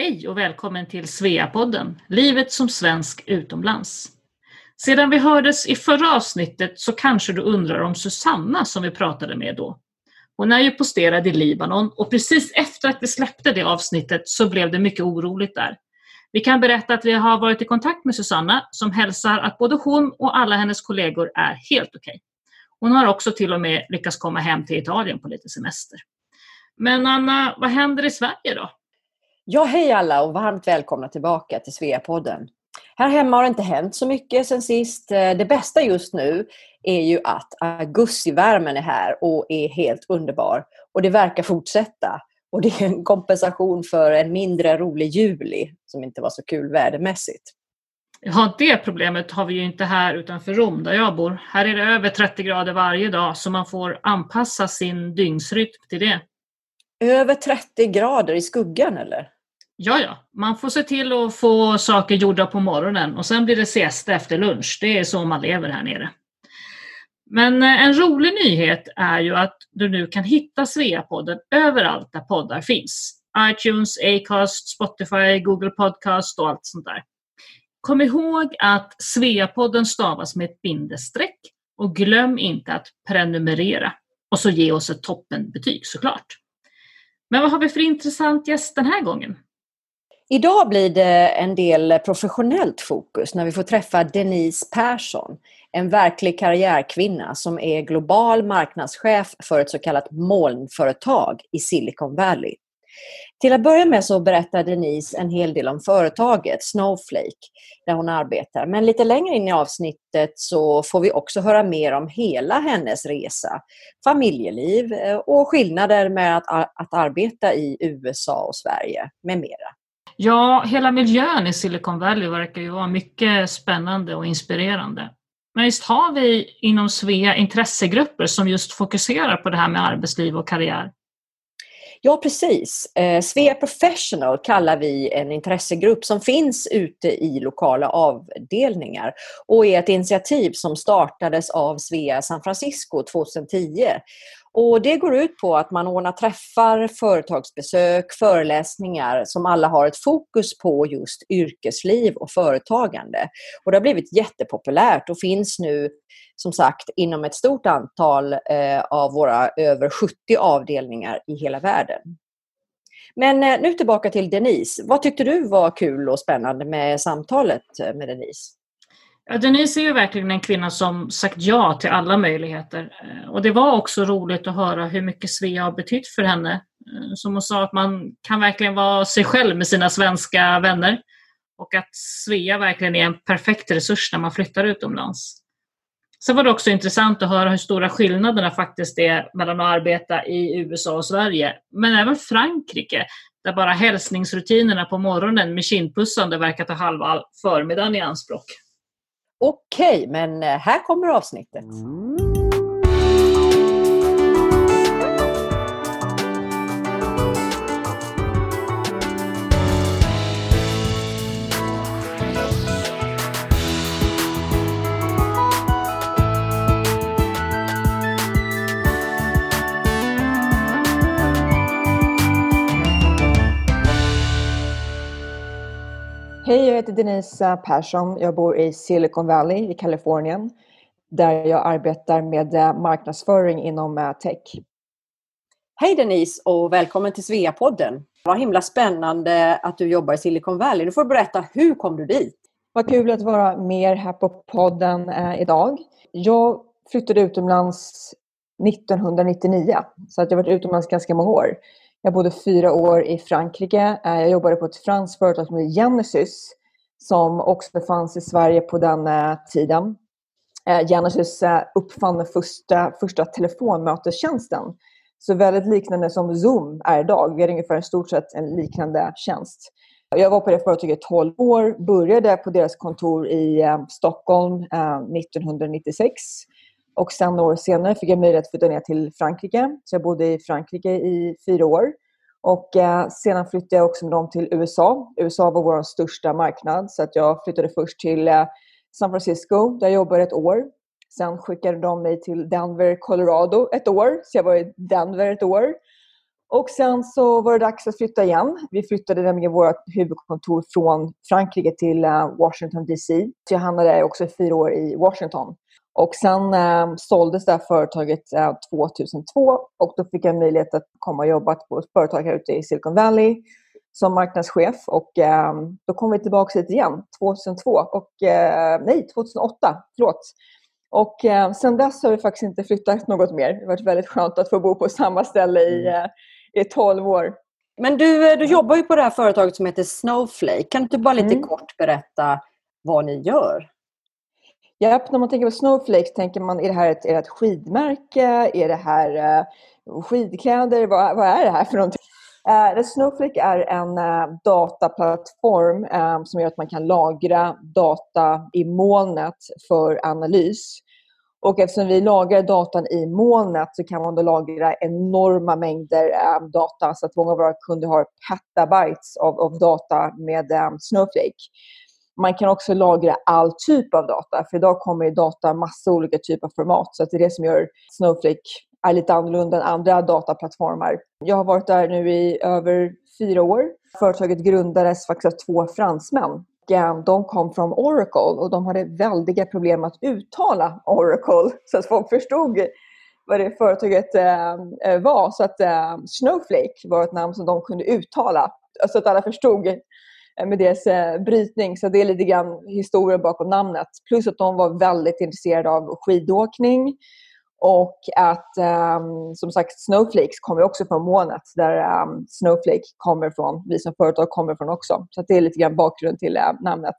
Hej och välkommen till Sveapodden, Livet som svensk utomlands. Sedan vi hördes i förra avsnittet så kanske du undrar om Susanna som vi pratade med då. Hon är ju posterad i Libanon och precis efter att vi släppte det avsnittet så blev det mycket oroligt där. Vi kan berätta att vi har varit i kontakt med Susanna som hälsar att både hon och alla hennes kollegor är helt okej. Okay. Hon har också till och med lyckats komma hem till Italien på lite semester. Men Anna, vad händer i Sverige då? Ja, hej alla och varmt välkomna tillbaka till Sveapodden. Här hemma har det inte hänt så mycket sen sist. Eh, det bästa just nu är ju att augustivärmen är här och är helt underbar. Och det verkar fortsätta. Och det är en kompensation för en mindre rolig juli som inte var så kul vädermässigt. Ja, det problemet har vi ju inte här utanför Rom där jag bor. Här är det över 30 grader varje dag så man får anpassa sin dygnsrytm till det. Över 30 grader i skuggan eller? Ja, ja. Man får se till att få saker gjorda på morgonen och sen blir det siesta efter lunch. Det är så man lever här nere. Men eh, en rolig nyhet är ju att du nu kan hitta Sveapodden överallt där poddar finns. iTunes, Acast, Spotify, Google Podcast och allt sånt där. Kom ihåg att Sveapodden stavas med ett bindestreck och glöm inte att prenumerera. Och så ge oss ett toppenbetyg såklart. Men vad har vi för intressant gäst den här gången? Idag blir det en del professionellt fokus när vi får träffa Denise Persson, en verklig karriärkvinna som är global marknadschef för ett så kallat molnföretag i Silicon Valley. Till att börja med så berättar Denise en hel del om företaget Snowflake där hon arbetar. Men lite längre in i avsnittet så får vi också höra mer om hela hennes resa, familjeliv eh, och skillnader med att, att arbeta i USA och Sverige med mera. Ja, hela miljön i Silicon Valley verkar ju vara mycket spännande och inspirerande. Men visst har vi inom Svea intressegrupper som just fokuserar på det här med arbetsliv och karriär? Ja, precis. Eh, Svea Professional kallar vi en intressegrupp som finns ute i lokala avdelningar och är ett initiativ som startades av Svea San Francisco 2010 och det går ut på att man ordnar träffar, företagsbesök, föreläsningar som alla har ett fokus på just yrkesliv och företagande. Och det har blivit jättepopulärt och finns nu som sagt inom ett stort antal eh, av våra över 70 avdelningar i hela världen. Men eh, nu tillbaka till Denise. Vad tyckte du var kul och spännande med samtalet eh, med Denise? Ja, Denise är ju verkligen en kvinna som sagt ja till alla möjligheter. Eh, och det var också roligt att höra hur mycket Svea har betytt för henne. Eh, som hon sa att man kan verkligen vara sig själv med sina svenska vänner. Och att Svea verkligen är en perfekt resurs när man flyttar utomlands. Sen var det också intressant att höra hur stora skillnaderna faktiskt är mellan att arbeta i USA och Sverige, men även Frankrike, där bara hälsningsrutinerna på morgonen med kindpussande verkar ta halva förmiddagen i anspråk. Okej, okay, men eh, här kommer avsnittet. Mm. Hej, jag heter Denise Persson. Jag bor i Silicon Valley i Kalifornien där jag arbetar med eh, marknadsföring inom eh, tech. Hej Denise och välkommen till Sveapodden. Vad himla spännande att du jobbar i Silicon Valley. Du får berätta, hur kom du dit? Vad kul att vara med här på podden eh, idag. Jag flyttade utomlands 1999, så att jag har varit utomlands ganska många år. Jag bodde fyra år i Frankrike. Eh, jag jobbade på ett franskt företag som heter Genesis som också fanns i Sverige på den eh, tiden. Eh, Genesis uppfann den första, första telefonmötestjänsten. Så väldigt liknande som Zoom är idag. Vi hade ungefär i stort sett en liknande tjänst. Jag var på det företaget i 12 år, började på deras kontor i Stockholm 1996 och sen några år senare fick jag möjlighet att flytta ner till Frankrike. Så jag bodde i Frankrike i fyra år. Och eh, sedan flyttade jag också med dem till USA. USA var vår största marknad så att jag flyttade först till eh, San Francisco där jag jobbade ett år. Sen skickade de mig till Denver, Colorado ett år. Så jag var i Denver ett år. Och sen så var det dags att flytta igen. Vi flyttade nämligen vårt huvudkontor från Frankrike till eh, Washington DC. Så jag hamnade också fyra år i Washington. Och sen eh, såldes det här företaget eh, 2002 och då fick jag möjlighet att komma och jobba på ett företag här ute i Silicon Valley som marknadschef och eh, då kom vi tillbaka hit igen 2002 och eh, nej 2008, förlåt. Och eh, sen dess har vi faktiskt inte flyttat något mer. Det har varit väldigt skönt att få bo på samma ställe i, mm. eh, i 12 år. Men du, eh, du jobbar ju på det här företaget som heter Snowflake. Kan du bara lite mm. kort berätta vad ni gör? Ja, när man tänker på Snowflake tänker man, är det här ett, är det ett skidmärke? Är det här uh, skidkläder? Vad, vad är det här för någonting? Uh, Snowflake är en uh, dataplattform um, som gör att man kan lagra data i molnet för analys. Och eftersom vi lagrar datan i molnet så kan man då lagra enorma mängder um, data så att många av våra kunder har petabytes av, av data med um, Snowflake. Man kan också lagra all typ av data, för idag kommer ju data massa olika typer av format. Så det är det som gör Snowflake är lite annorlunda än andra dataplattformar. Jag har varit där nu i över fyra år. Företaget grundades faktiskt av två fransmän. Eh, de kom från Oracle och de hade väldiga problem att uttala Oracle så att folk förstod vad det företaget eh, eh, var. Så att Snowflake var ett namn som de kunde uttala så att alla förstod Eh, med deras eh, brytning. Så det är lite grann historien bakom namnet. Plus att de var väldigt intresserade av skidåkning. Och att um, som sagt Snowflakes kommer också från molnet där um, Snowflake kommer från. Vi som företag kommer från också. Så det är lite grann bakgrund till uh, namnet.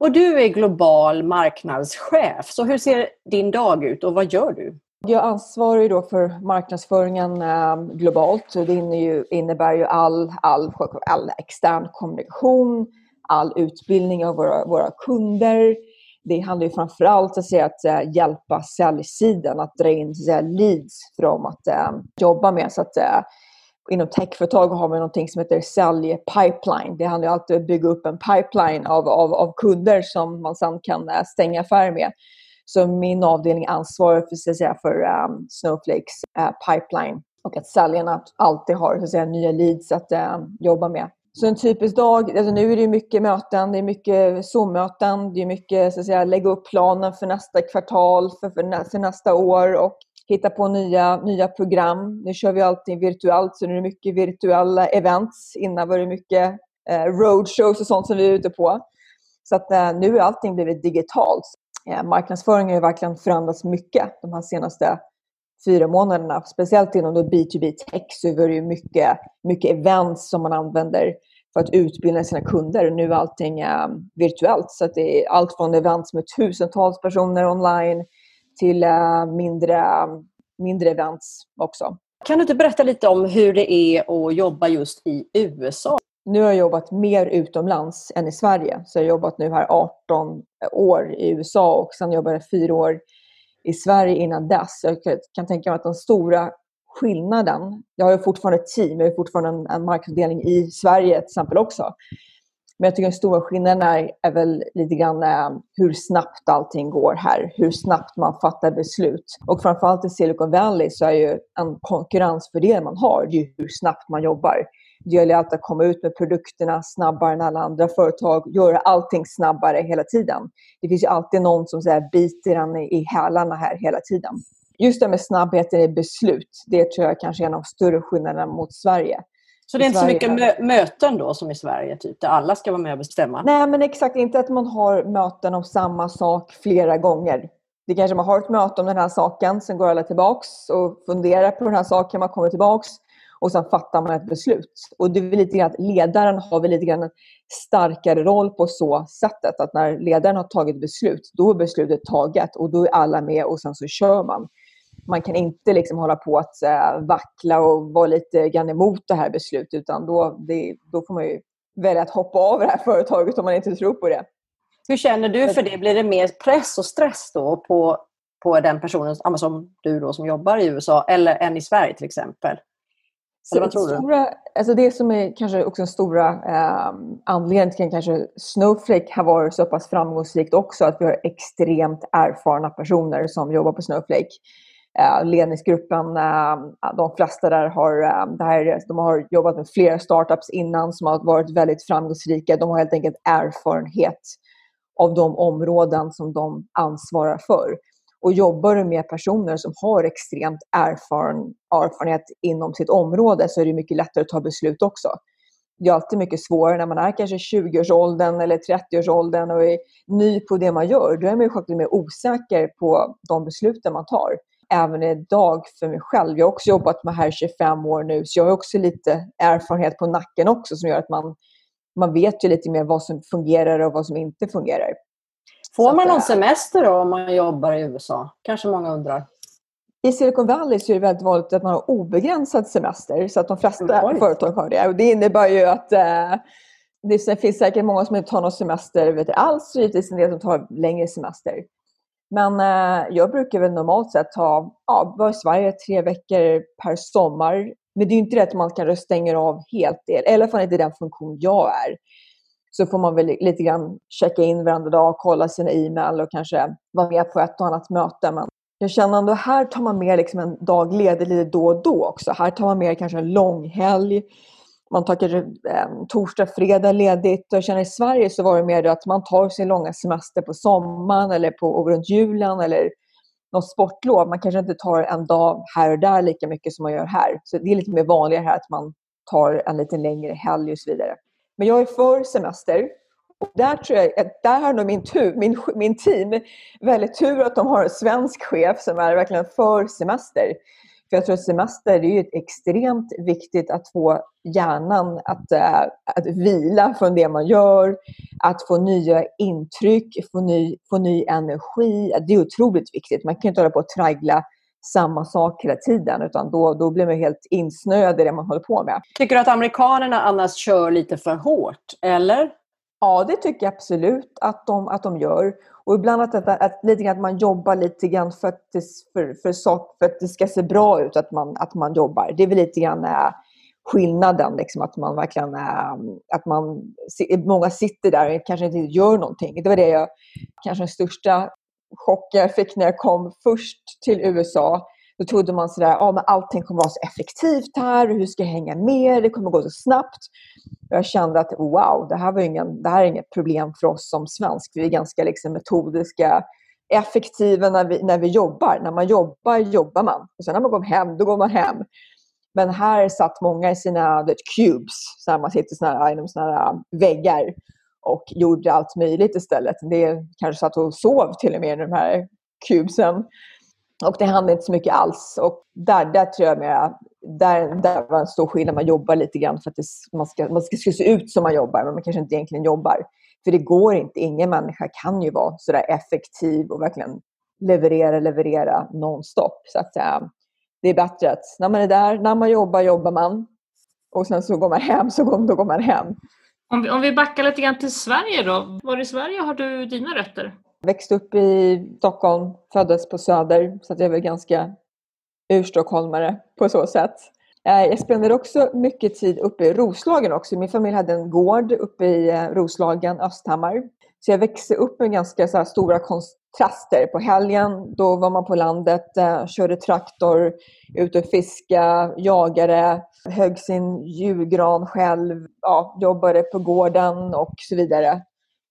Och du är global marknadschef. Så hur ser din dag ut och vad gör du? Jag ansvarar ju då för marknadsföringen eh, globalt. Det innebär ju all, all, all extern kommunikation, all utbildning av våra, våra kunder. Det handlar ju framförallt att, att eh, hjälpa säljsidan att dra in så leads för dem att ehm, jobba med. Så att, eh, inom techföretag har vi något som heter säljpipeline. Det handlar alltid om att bygga upp en pipeline av, av, av kunder som man sedan kan eh, stänga affärer med. Så min avdelning ansvarar för, så att säga, för um, Snowflakes uh, pipeline och att säljarna alltid har så att säga, nya leads att um, jobba med. Så en typisk dag, alltså nu är det mycket möten, det är mycket Zoom-möten, det är mycket så att säga, lägga upp planen för nästa kvartal, för, för, nä, för nästa år och hitta på nya, nya program. Nu kör vi allting virtuellt, så nu är det mycket virtuella events. Innan var det mycket eh, roadshows och sånt som vi är ute på. Så att, eh, nu har allting blivit digitalt. Eh, Marknadsföringen har verkligen förändrats mycket de här senaste fyra månaderna. Speciellt inom B2B tech så är det mycket, mycket events som man använder för att utbilda sina kunder. Nu är allting um, virtuellt. Så det är allt från events med tusentals personer online till uh, mindre, ehm, mindre events också. Kan du inte berätta lite om hur det är att jobba just i USA? Nu har jag jobbat mer utomlands än i Sverige. Så jag har jobbat nu här 18 år i USA och sen jobbade jag fyra år i Sverige innan dess. Jag kan tänka mig att den stora skillnaden, jag har ju fortfarande ett team, jag har fortfarande en, en marknadsavdelning i Sverige till exempel också. Men jag tycker den stora skillnaden är, är väl lite grann eh, hur snabbt allting går här. Hur snabbt man fattar beslut. Och framförallt i Silicon Valley så är ju en konkurrensfördel man har, det är hur snabbt man jobbar. Det gäller alltid att komma ut med produkterna snabbare än alla andra företag. Göra allting snabbare hela tiden. Det finns ju alltid någon som så här, biter en i hälarna här hela tiden. Just det med snabbheten i beslut, det tror jag kanske är en av de större skillnaderna mot Sverige. Så det är inte så mycket mö möten då som i Sverige, typ, där alla ska vara med och bestämma? Nej, men exakt. Inte att man har möten om samma sak flera gånger. Det kanske man har ett möte om den här saken, sen går alla tillbaks och funderar på den här saken, man kommer tillbaks och sen fattar man ett beslut. Och det är lite grann att ledaren har väl lite grann en starkare roll på så sättet att när ledaren har tagit beslut, då är beslutet taget och då är alla med och sen så kör man. Man kan inte liksom hålla på att äh, vackla och vara lite grann emot det här beslutet utan då, det, då får man ju välja att hoppa av det här företaget om man inte tror på det. Hur känner du för det? Blir det mer press och stress då på, på den personen som du då som jobbar i USA eller än i Sverige till exempel? Eller vad tror du? Stora, alltså det som är kanske också den stora eh, anledningen till att kanske Snowflake har varit så pass framgångsrikt också, att vi har extremt erfarna personer som jobbar på Snowflake. Eh, ledningsgruppen, eh, de flesta där har, eh, där, de har jobbat med flera startups innan som har varit väldigt framgångsrika. De har helt enkelt erfarenhet av de områden som de ansvarar för. Och jobbar du med personer som har extremt erfaren, erfarenhet inom sitt område så är det mycket lättare att ta beslut också. Det är alltid mycket svårare när man är kanske 20-årsåldern eller 30-årsåldern och är ny på det man gör. Då är man ju självklart mer osäker på de besluten man tar även idag för mig själv. Jag har också jobbat med här 25 år nu, så jag har också lite erfarenhet på nacken också som gör att man, man vet ju lite mer vad som fungerar och vad som inte fungerar. Får man någon semester då om man jobbar i USA? Kanske många undrar. I Silicon Valley så är det väldigt vanligt att man har obegränsad semester, så att de flesta mm. företag har det. Och det innebär ju att eh, det finns säkert många som inte tar någon semester vet alls, och givetvis en del som tar längre semester. Men eh, jag brukar väl normalt sett ha, ja, vara i Sverige tre veckor per sommar. Men det är inte det att man kanske stänger av helt, i alla fall inte den funktion jag är. Så får man väl lite grann checka in varenda dag, kolla sina e-mail och kanske vara med på ett och annat möte. Men jag känner ändå här tar man med liksom en dag ledig lite då och då också. Här tar man med kanske en långhelg man tar kanske eh, torsdag, fredag ledigt. Och jag känner i Sverige så var det mer att man tar sin långa semester på sommaren eller på, runt julen eller något sportlov. Man kanske inte tar en dag här och där lika mycket som man gör här. Så det är lite mer vanligare här att man tar en lite längre helg och så vidare. Men jag är för semester. Och där tror jag eh, där har nog min, tur, min, min team väldigt tur att de har en svensk chef som är verkligen för semester. För jag tror att semester det är extremt viktigt att få hjärnan att, äh, att vila från det man gör, att få nya intryck, få ny, få ny energi. Det är otroligt viktigt. Man kan inte hålla på att traggla samma sak hela tiden utan då, då blir man helt insnöad i det man håller på med. Tycker du att amerikanerna annars kör lite för hårt, eller? Ja, det tycker jag absolut att de, att de gör. Och ibland att, att, att, lite grann att man jobbar lite grann för att, det, för, för, sak, för att det ska se bra ut att man, att man jobbar. Det är väl lite grann äh, skillnaden, liksom, att man verkligen äh, att man, många sitter där och kanske inte gör någonting. Det var det jag, kanske den största chocken jag fick när jag kom först till USA då trodde man sådär, ja men allting kommer vara så effektivt här, hur ska jag hänga med, det kommer gå så snabbt. Jag kände att wow, det här, var ingen, det här är inget problem för oss som svensk. Vi är ganska liksom metodiska, effektiva när vi, när vi jobbar. När man jobbar, jobbar man. Och sen när man går hem, då går man hem. Men här satt många i sina vet, cubes, så här man sitter såna här, inom såna här äh, väggar och gjorde allt möjligt istället. Det kanske satt och sov till och med i de här cubesen. Och det hände inte så mycket alls. Och där, där tror jag mer, där, där var en stor skillnad. Man jobbar lite grann för att det, man, ska, man ska se ut som man jobbar, men man kanske inte egentligen jobbar. För det går inte. Ingen människa kan ju vara sådär effektiv och verkligen leverera, leverera nonstop. Så att, äh, det är bättre att när man är där, när man jobbar, jobbar man. Och sen så går man hem, så går, då går man hem. Om vi, om vi backar lite grann till Sverige då. Var i Sverige har du dina rötter? Jag Växte upp i Stockholm, föddes på Söder, så att jag är väl ganska urstockholmare på så sätt. Eh, jag spenderade också mycket tid uppe i Roslagen också. Min familj hade en gård uppe i eh, Roslagen, Östhammar. Så jag växte upp med ganska så stora traster. På helgen då var man på landet, eh, körde traktor, ute och fiska, jagade, högg sin julgran själv, ja, jobbade på gården och så vidare.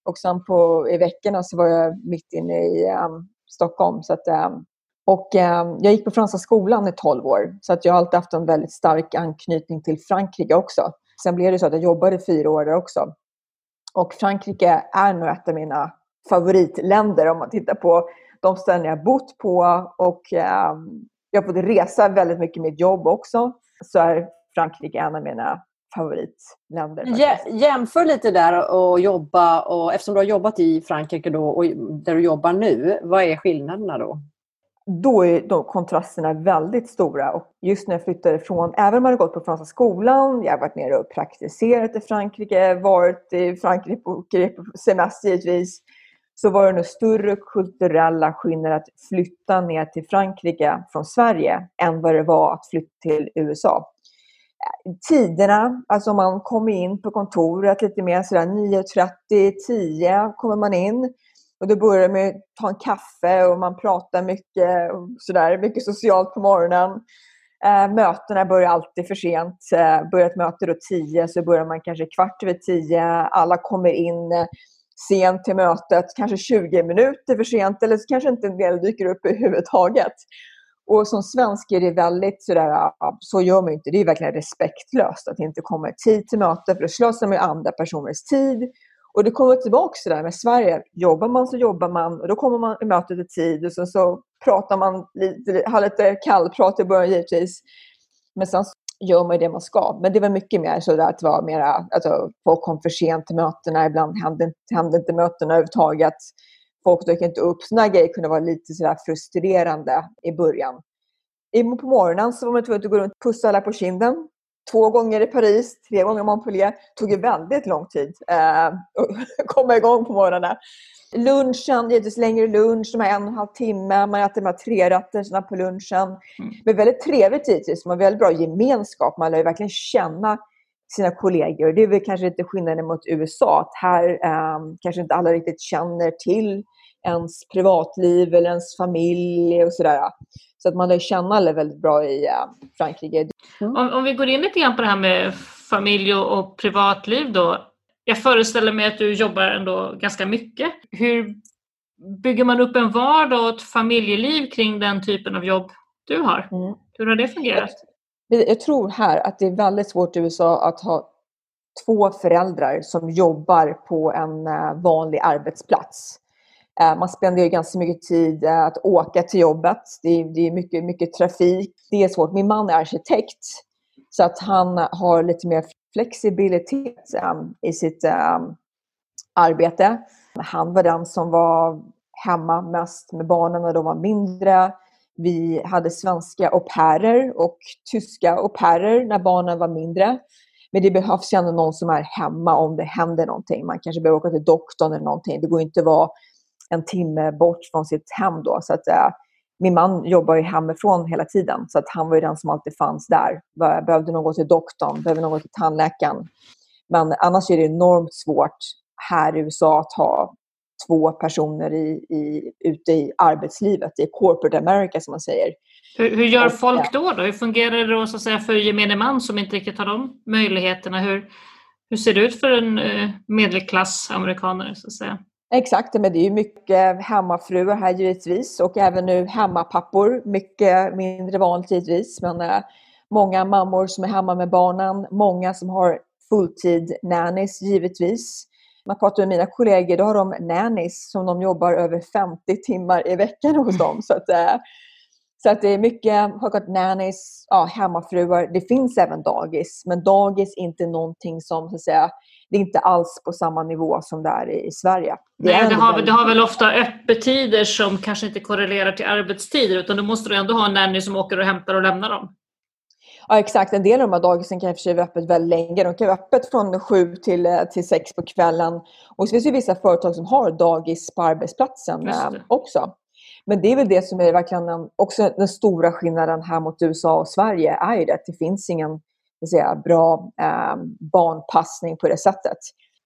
Och sen på, i veckorna så var jag mitt inne i eh, Stockholm. Så att, eh, och eh, jag gick på Franska skolan i 12 år. Så att jag har alltid haft en väldigt stark anknytning till Frankrike också. Sen blev det så att jag jobbade fyra år där också. Och Frankrike är nog ett av mina favoritländer om man tittar på de ställen jag bott på. Och jag har fått resa väldigt mycket med mitt jobb också. Så är Frankrike en av mina favoritländer. Jämför lite där och jobba, och, eftersom du har jobbat i Frankrike då, och där du jobbar nu, vad är skillnaderna då? Då är de kontrasterna väldigt stora. Och just när jag flyttade ifrån, även om jag hade gått på franska skolan, jag har varit nere och praktiserat i Frankrike, varit i Frankrike på, på semester givetvis, så var det nog större kulturella skillnader att flytta ner till Frankrike från Sverige än vad det var att flytta till USA tiderna, alltså man kommer in på kontoret lite mer sådär 9.30, 10 kommer man in. Och då börjar med att ta en kaffe och man pratar mycket, och sådär, mycket socialt på morgonen. Eh, mötena börjar alltid för sent. Eh, börjar ett möte då 10 så börjar man kanske kvart över 10. Alla kommer in sent till mötet, kanske 20 minuter för sent eller så kanske inte en del dyker upp överhuvudtaget. Och som svensk är det väldigt sådär, så gör man inte. Det är verkligen respektlöst att inte komma i tid till möte för då slösar man andra personers tid. Och det kommer tillbaka till det där med Sverige. Jobbar man så jobbar man och då kommer man i mötet i tid och sen så pratar man lite, har lite kallprat i början givetvis. Men sen gör man det man ska. Men det var mycket mer så att det var mera, alltså, folk kom för sent till mötena. Ibland hände, hände inte mötena överhuvudtaget. Folk dök inte upp. Sådana grejer kunde vara lite sådär frustrerande i början. På morgonen så var man tvungen att gå runt och pussa alla på kinden två gånger i Paris, tre gånger i Montpellier. Det tog ju väldigt lång tid eh, att komma igång på morgonen. Lunchen, givetvis längre lunch, de här en och en halv timme. Man äter de här trerätterna på lunchen. Mm. Men väldigt trevligt givetvis. Man har väldigt bra gemenskap. Man lär verkligen känna sina kollegor. Det är väl kanske inte skillnaden mot USA. Att här eh, kanske inte alla riktigt känner till ens privatliv eller ens familj och sådär. Så att man lär känna alla väldigt bra i uh, Frankrike. Mm. Om, om, vi går in lite grann på det här med familj och, privatliv då. Jag föreställer mig att du jobbar ändå ganska mycket. Hur bygger man upp en vardag och ett familjeliv kring den typen av jobb du har? Mm. Hur har det fungerat? Jag, jag tror här att det är väldigt svårt i USA att ha två föräldrar som jobbar på en uh, vanlig arbetsplats. Eh, man spenderar ganska mycket tid eh, att åka till jobbet. Det är, det är mycket, mycket trafik. Det är svårt. Min man är arkitekt så att han har lite mer flexibilitet ehm, i sitt ehm, arbete. Han var den som var hemma mest med barnen när de var mindre. Vi hade svenska au pairer och tyska au pairer när barnen var mindre. Men det behövs ju ändå någon som är hemma om det händer någonting. Man kanske behöver åka till doktorn eller någonting. Det går inte att vara en timme bort från sitt hem då. Så att, eh, min man jobbar ju hemifrån hela tiden, så att han var ju den som alltid fanns där. Behövde någon gå till doktorn, behövde någon gå till tandläkaren. Men annars är det enormt svårt här i USA att ha två personer i, i, ute i arbetslivet, i corporate America som man säger. Hur, hur gör folk då, då? Hur fungerar det då, så att säga, för gemene man som inte riktigt har de möjligheterna? Hur, hur ser det ut för en eh, medelklass amerikaner? Så att säga? Exakt, men det är ju mycket hemmafruar här givetvis och även nu hemmapappor. Mycket mindre vanligt givetvis, men äh, många mammor som är hemma med barnen. Många som har fulltid nannies givetvis. Man pratar med mina kollegor, då har de nannies som de jobbar över 50 timmar i veckan hos dem. Så att, äh, så att det är mycket har nannies, ja, hemmafruar. Det finns även dagis, men dagis är inte någonting som så att säga, det är inte alls på samma nivå som det är i Sverige. Det, Nej, det, har, det har väl ofta öppettider som kanske inte korrelerar till arbetstider utan då måste du ändå ha en nanny som åker och hämtar och lämnar dem. Ja exakt, en del av de här dagisen kan i och för sig vara öppet väldigt länge. De kan vara öppet från sju till, eh, till sex på kvällen. Och så finns det vissa företag som har dagis på arbetsplatsen eh, också. Men det är väl det som är verkligen den, också den stora skillnaden här mot USA och Sverige är ju det att det finns ingen säga, bra eh, barnpassning på det sättet.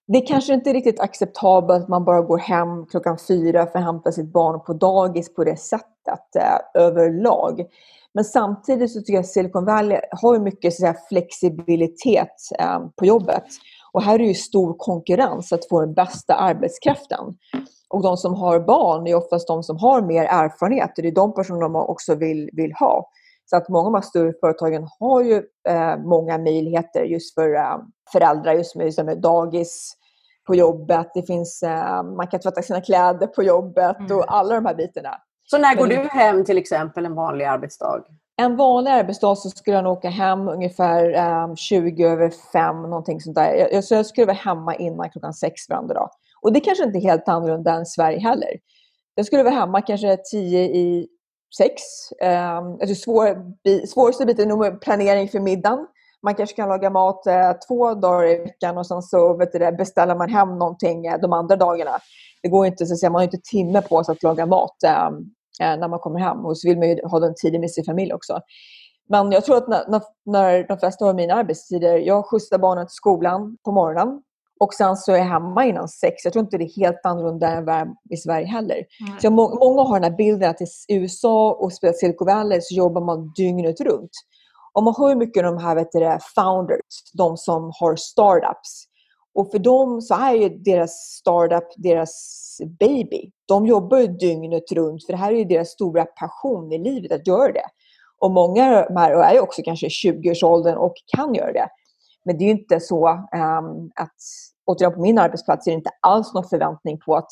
Det är kanske inte riktigt acceptabelt att man bara går hem klockan fyra för att hämta sitt barn på dagis på det sättet eh, överlag. Men samtidigt så tycker jag att Silicon Valley har mycket så säga, flexibilitet eh, på jobbet. Och här är det stor konkurrens att få den bästa arbetskraften. Och de som har barn är oftast de som har mer erfarenhet. Det är de personerna man också vill, vill ha. Så att många av de större företagen har ju eh, många möjligheter just för eh, föräldrar, just med, just med dagis på jobbet. Det finns, eh, man kan tvätta sina kläder på jobbet mm. och alla de här bitarna. Så när går Men, du hem till exempel en vanlig arbetsdag? En vanlig arbetsdag så skulle jag nog åka hem ungefär um, 20 över 5, någonting sånt där. Jag, så jag skulle vara hemma innan klockan 6 varje dag. Och det kanske inte är helt annorlunda än Sverige heller. Jag skulle vara hemma kanske 10 i sex. Eh, alltså svår, svåraste biten är nog planering för middagen. Man kanske kan laga mat eh, två dagar i veckan och sen så vet du, beställer man hem någonting eh, de andra dagarna. Det går inte, så att säga, man har inte timme på sig att laga mat ehm, eh, när man kommer hem. Och så vill man ju ha den tiden med sin familj också. Men jag tror att när, när, när de flesta har mina arbetstider, jag skjutsar barnen till skolan på morgonen och sen så är jag hemma innan sex. Jag tror inte det är helt annorlunda än i Sverige heller. Mm. Så må många har den här bilden att i USA och speciellt Silicon Valley så jobbar man dygnet runt. Och man hör mycket om de här vet du, founders, de som har startups. Och för dem så är ju deras startup deras baby. De jobbar ju dygnet runt för det här är ju deras stora passion i livet att göra det. Och många är ju också kanske 20-årsåldern och kan göra det. Men det är ju inte så um, att, återigen på min arbetsplats är det inte alls någon förväntning på att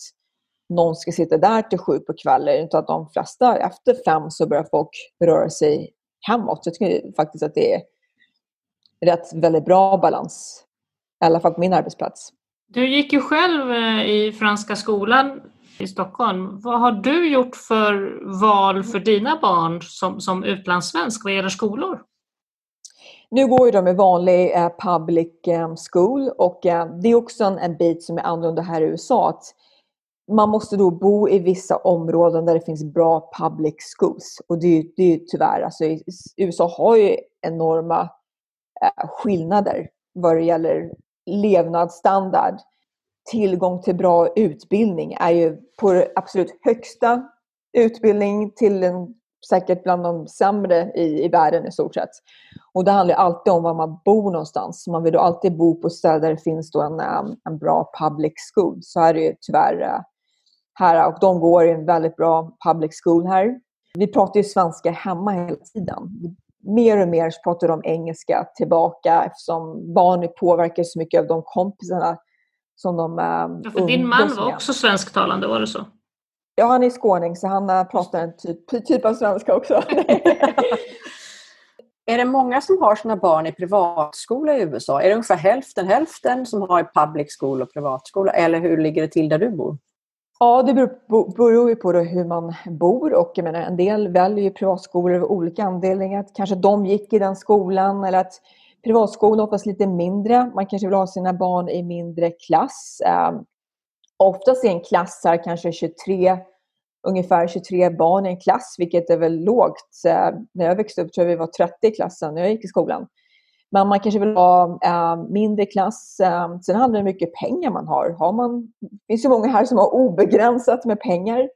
någon ska sitta där till sju på kvällen. Utan att de flesta, efter fem så börjar folk röra sig hemåt. Jag tycker faktiskt att det är rätt väldigt bra balans. I alla fall på min arbetsplats. Du gick ju själv eh, i Franska skolan i Stockholm. Vad har du gjort för val för dina barn som, som utlandssvensk vad gäller skolor? Nu går ju de i vanlig eh, public eh, school och eh, det är också en, en bit som är annorlunda här i USA. Att man måste då bo i vissa områden där det finns bra public schools. Och det är, det är tyvärr, alltså, USA har ju enorma eh, skillnader vad det gäller levnadsstandard. Tillgång till bra utbildning är ju på det absolut högsta utbildning till en säkert bland de sämre i, i världen i stort sett. Och det handlar alltid om var man bor någonstans. Man vill alltid bo på ställen där det finns då en, en bra public school. Så är det ju tyvärr eh, här. Och de går i en väldigt bra public school här. Vi pratar ju svenska hemma hela tiden. Mer och mer pratar de engelska tillbaka eftersom barn påverkas så mycket av de kompisarna som de äh, ja, för Din man var också svensktalande, var det så? Ja, han är skåning så han äh, pratar en typ, typ av svenska också. är det många som har sina barn i privatskola i USA? Är det ungefär hälften hälften som har public school och privatskola? Eller hur ligger det till där du bor? Ja, det beror, beror ju på hur man bor och jag menar, en del väljer ju privatskolor av olika anledningar. Kanske de gick i den skolan eller att privatskolan oftast lite mindre. Man kanske vill ha sina barn i mindre klass. Oftast är en klass här kanske 23, ungefär 23 barn i en klass, vilket är väl lågt. När jag växte upp tror jag vi var 30 i klassen när jag gick i skolan. Men man kanske vill ha äh, mindre klass. Äh, sen handlar det om hur mycket pengar man har. har man, det finns ju många här som har obegränsat med pengar.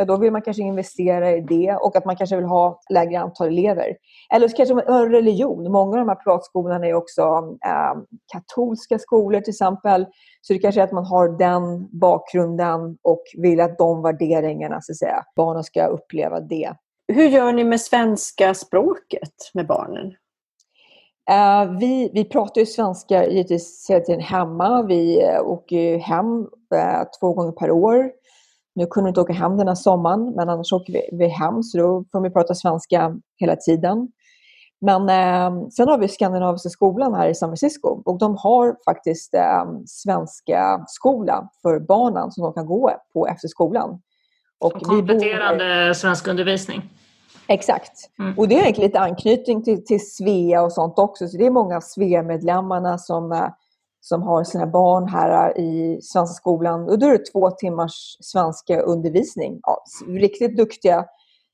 Ja, då vill man kanske investera i det och att man kanske vill ha lägre antal elever. Eller så kanske man har religion. Många av de här privatskolorna är också äh, katolska skolor till exempel. Så det kanske är att man har den bakgrunden och vill att de värderingarna, så att säga, barnen ska uppleva det. Hur gör ni med svenska språket med barnen? Uh, vi, vi pratar ju svenska givetvis hela tiden hemma. Vi uh, åker hem uh, två gånger per år. Nu kunde vi inte åka hem den här sommaren, men annars åker vi, vi hem så då får vi prata svenska hela tiden. Men eh, sen har vi Skandinaviska skolan här i San Francisco och de har faktiskt eh, svenska skola för barnen som de kan gå på efter skolan. Och kompletterande bor... svensk undervisning? Exakt. Mm. Och det är egentligen lite anknytning till, till Svea och sånt också. Så det är många Svea-medlemmarna som, eh, som har sina barn här i svenska skolan. Och då är det två timmars svenska undervisning. Ja, riktigt duktiga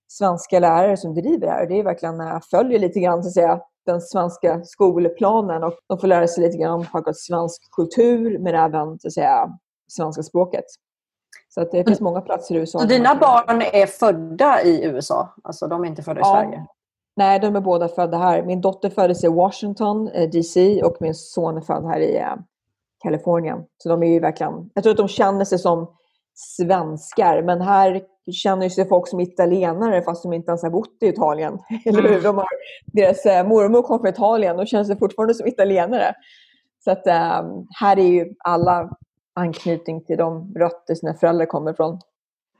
svenska lärare som driver det här. Det är verkligen, eh, följer lite grann så att säga, den svenska skolplanen och de får lära sig lite grann om svensk kultur men även så att säga, svenska språket. Så att det finns många platser i USA. Så dina barn är födda i USA? Alltså de är inte födda i ja. Sverige? Nej, de är båda födda här. Min dotter föddes i Washington, eh, DC och min son är född här i eh, Kalifornien. Så de är ju verkligen... Jag tror att de känner sig som svenskar, men här känner sig folk som italienare fast de inte ens har bott i Italien. Eller hur? Mm. De har, deras eh, mormor kom från Italien och känner sig fortfarande som italienare. Så att här är ju alla anknytning till de rötter sina föräldrar kommer ifrån.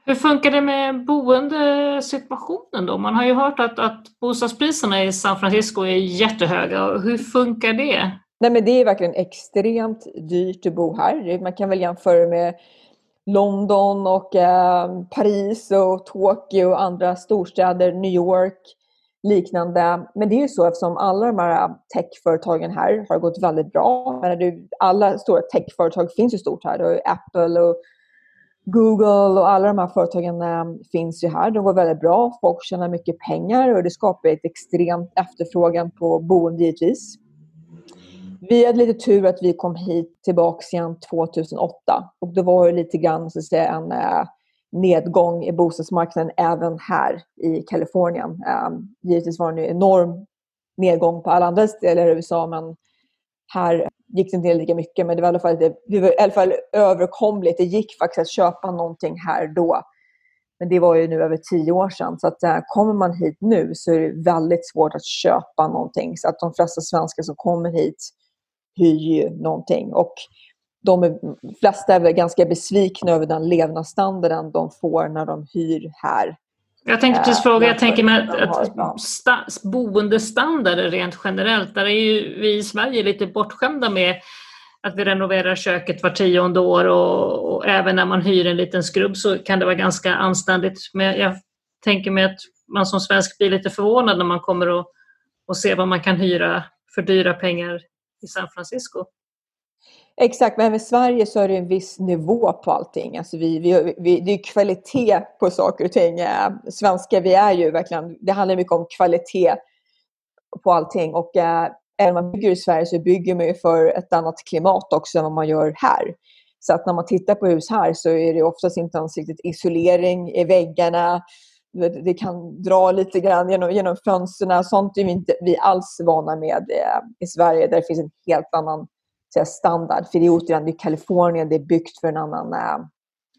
Hur funkar det med boendesituationen då? Man har ju hört att, att bostadspriserna i San Francisco är jättehöga. Hur funkar det? Nej, men det är verkligen extremt dyrt att bo här. Man kan väl jämföra med London och eh, Paris och Tokyo och andra storstäder, New York liknande. Men det är ju så eftersom alla de här techföretagen här har gått väldigt bra. alla stora techföretag finns ju stort här. Du har Apple och Google och alla de här företagen eh, finns ju här. De går väldigt bra. Folk tjänar mycket pengar och det skapar ett extremt efterfrågan på boende givetvis. Vi hade lite tur att vi kom hit tillbaka igen 2008 och då var det lite grann så att säga, en eh, nedgång i bostadsmarknaden även här i Kalifornien. Eh, givetvis var det en enorm nedgång på alla andra ställen i USA men här gick det inte lika mycket men det var i alla fall, det, det var i alla fall överkomligt. Det gick faktiskt att köpa någonting här då. Men det var ju nu över tio år sedan. Så att, äh, kommer man hit nu så är det väldigt svårt att köpa någonting. Så att de flesta svenskar som kommer hit hyr ju någonting. Och de är, flesta är väl ganska besvikna över den levnadsstandarden de får när de hyr här. Jag tänkte precis fråga, jag tänker med att, att sta, boendestandarden rent generellt, där är ju vi i Sverige lite bortskämda med att vi renoverar köket var tionde år och, och, även när man hyr en liten skrubb så kan det vara ganska anständigt. Men jag tänker mig att man som svensk blir lite förvånad när man kommer och, och ser vad man kan hyra för dyra pengar i San Francisco. Exakt, men i Sverige så är det en viss nivå på allting. Alltså vi, vi, vi, det är kvalitet på saker och ting. Eh, Svenskar, vi är ju verkligen, det handlar mycket om kvalitet på allting. Och äh, även om man bygger i Sverige så bygger man ju för ett annat klimat också än vad man gör här. Så att när man tittar på hus här så är det oftast inte ens riktigt isolering i väggarna. Det kan dra lite grann genom, genom fönstren. Sånt är vi inte vi alls vana med eh, i Sverige där det finns en helt annan säga, standard. För det är återigen, det är Kalifornien, det är byggt för en annan, äh,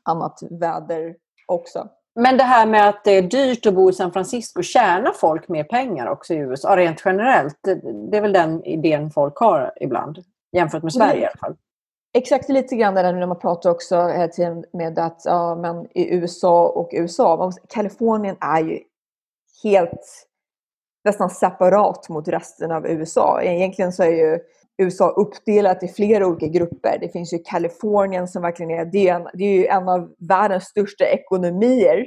annat väder också. Men det här med att det är dyrt att bo i San Francisco, tjänar folk mer pengar också i USA rent generellt? Det är väl den idén folk har ibland, jämfört med Sverige i alla fall. Exakt lite grann där när man pratar också hela tiden med att ja, men i USA och USA, Kalifornien är ju helt nästan separat mot resten av USA. Egentligen så är ju USA uppdelat i flera olika grupper. Det finns ju Kalifornien som verkligen är, det är, en, det är ju en av världens största ekonomier.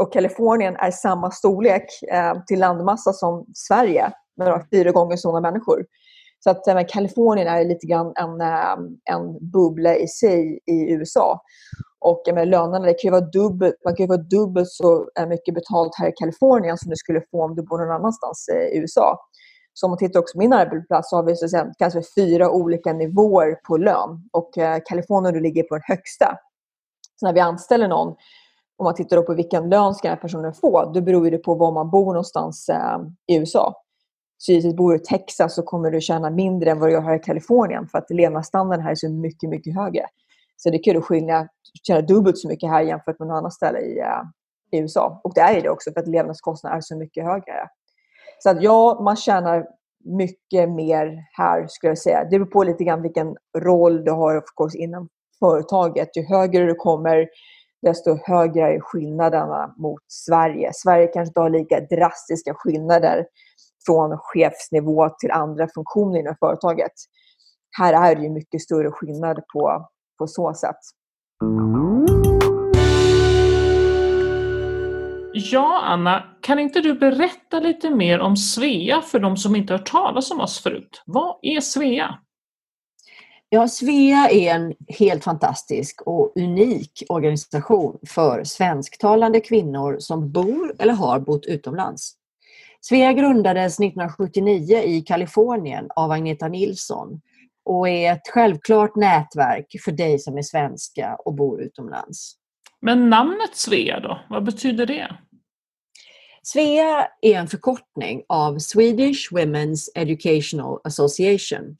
Och Kalifornien är samma storlek eh, till landmassa som Sverige, med fyra gånger så många människor. Så att eh, Kalifornien är lite grann en, eh, en bubbla i sig i USA. Och eh, lönerna, det kan ju vara dubbelt, man kan ju vara dubbelt så eh, mycket betalt här i Kalifornien som du skulle få om du bor någon annanstans eh, i USA. Så om man tittar också på min arbetsplats så har vi så att säga, kanske fyra olika nivåer på lön. Och eh, Kalifornien ligger på den högsta. Så när vi anställer någon, om man tittar på vilken lön ska den här personen få, då beror det på var man bor någonstans eh, i USA. Så om du i Texas så kommer du tjäna mindre än vad du gör här i Kalifornien för att levnadsstandarden här är så mycket, mycket högre. Så det kan du skilja, tjäna dubbelt så mycket här jämfört med något annat ställe i, eh, i USA. Och det är det också för att levnadskostnaderna är så mycket högre. Så att ja, man tjänar mycket mer här skulle jag säga. Det beror på lite grann vilken roll du har of course, inom företaget. Ju högre du kommer, desto högre är skillnaderna mot Sverige. Sverige kanske inte har lika drastiska skillnader från chefsnivå till andra funktioner inom företaget. Här är det ju mycket större skillnad på, på så sätt. Ja, Anna, kan inte du berätta lite mer om Svea för de som inte hört talas om oss förut? Vad är Svea? Ja, Svea är en helt fantastisk och unik organisation för svensktalande kvinnor som bor eller har bott utomlands. Svea grundades 1979 i Kalifornien av Agneta Nilsson och är ett självklart nätverk för dig som är svenska och bor utomlands. Men namnet Svea då, vad betyder det? Svea är en förkortning av Swedish Women's Educational Association.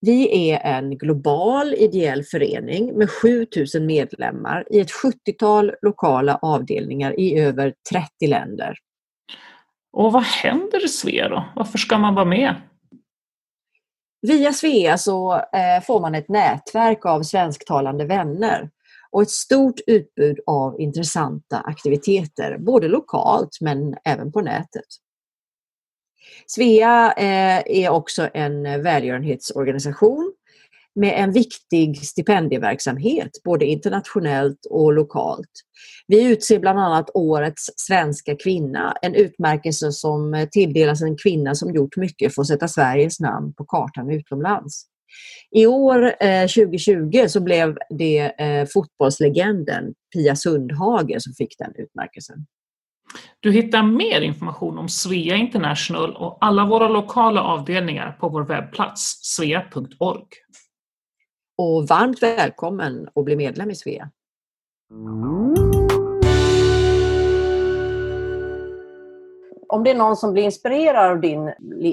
Vi är en global ideell förening med 7000 medlemmar i ett 70-tal lokala avdelningar i över 30 länder. Och vad händer i Svea då? Varför ska man vara med? Via Svea så eh, får man ett nätverk av svensktalande vänner och ett stort utbud av intressanta aktiviteter, både lokalt men även på nätet. Svea eh, är också en välgörenhetsorganisation med en viktig stipendieverksamhet både internationellt och lokalt. Vi utser bland annat Årets svenska kvinna, en utmärkelse som tilldelas en kvinna som gjort mycket för att sätta Sveriges namn på kartan utomlands. I år, eh, 2020, så blev det eh, fotbollslegenden Pia Sundhage som fick den utmärkelsen. Du hittar mer information om Svea International och alla våra lokala avdelningar på vår webbplats svea.org. Och varmt välkommen att bli medlem i Svea. Om det är någon som blir inspirerad av din,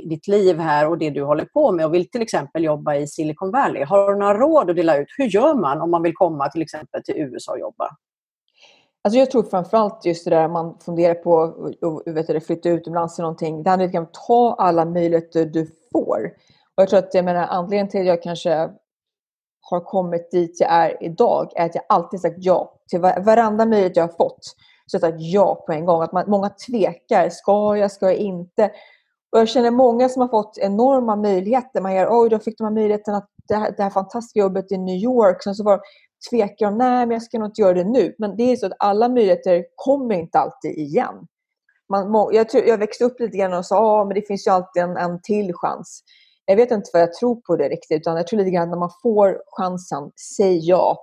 ditt liv här och det du håller på med och vill till exempel jobba i Silicon Valley, har du några råd att dela ut? Hur gör man om man vill komma till exempel till USA och jobba? Alltså jag tror framförallt just det där man funderar på att flytta utomlands eller någonting. Det handlar om att ta alla möjligheter du får. Och jag tror att jag menar, anledningen till att jag kanske har kommit dit jag är idag är att jag alltid sagt ja till varenda möjlighet jag har fått. Så jag har ja på en gång. Att man, många tvekar. Ska jag? Ska jag inte? Och jag känner många som har fått enorma möjligheter. Man gör, oj, då fick de här möjligheten att det här, det här fantastiska jobbet i New York. Sen så var tvekar de, nej men jag ska nog inte göra det nu. Men det är så att alla möjligheter kommer inte alltid igen. Man, jag, tror, jag växte upp lite grann och sa ah, att det finns ju alltid en, en till chans. Jag vet inte vad jag tror på det riktigt, utan jag tror lite grann när man får chansen, säg ja.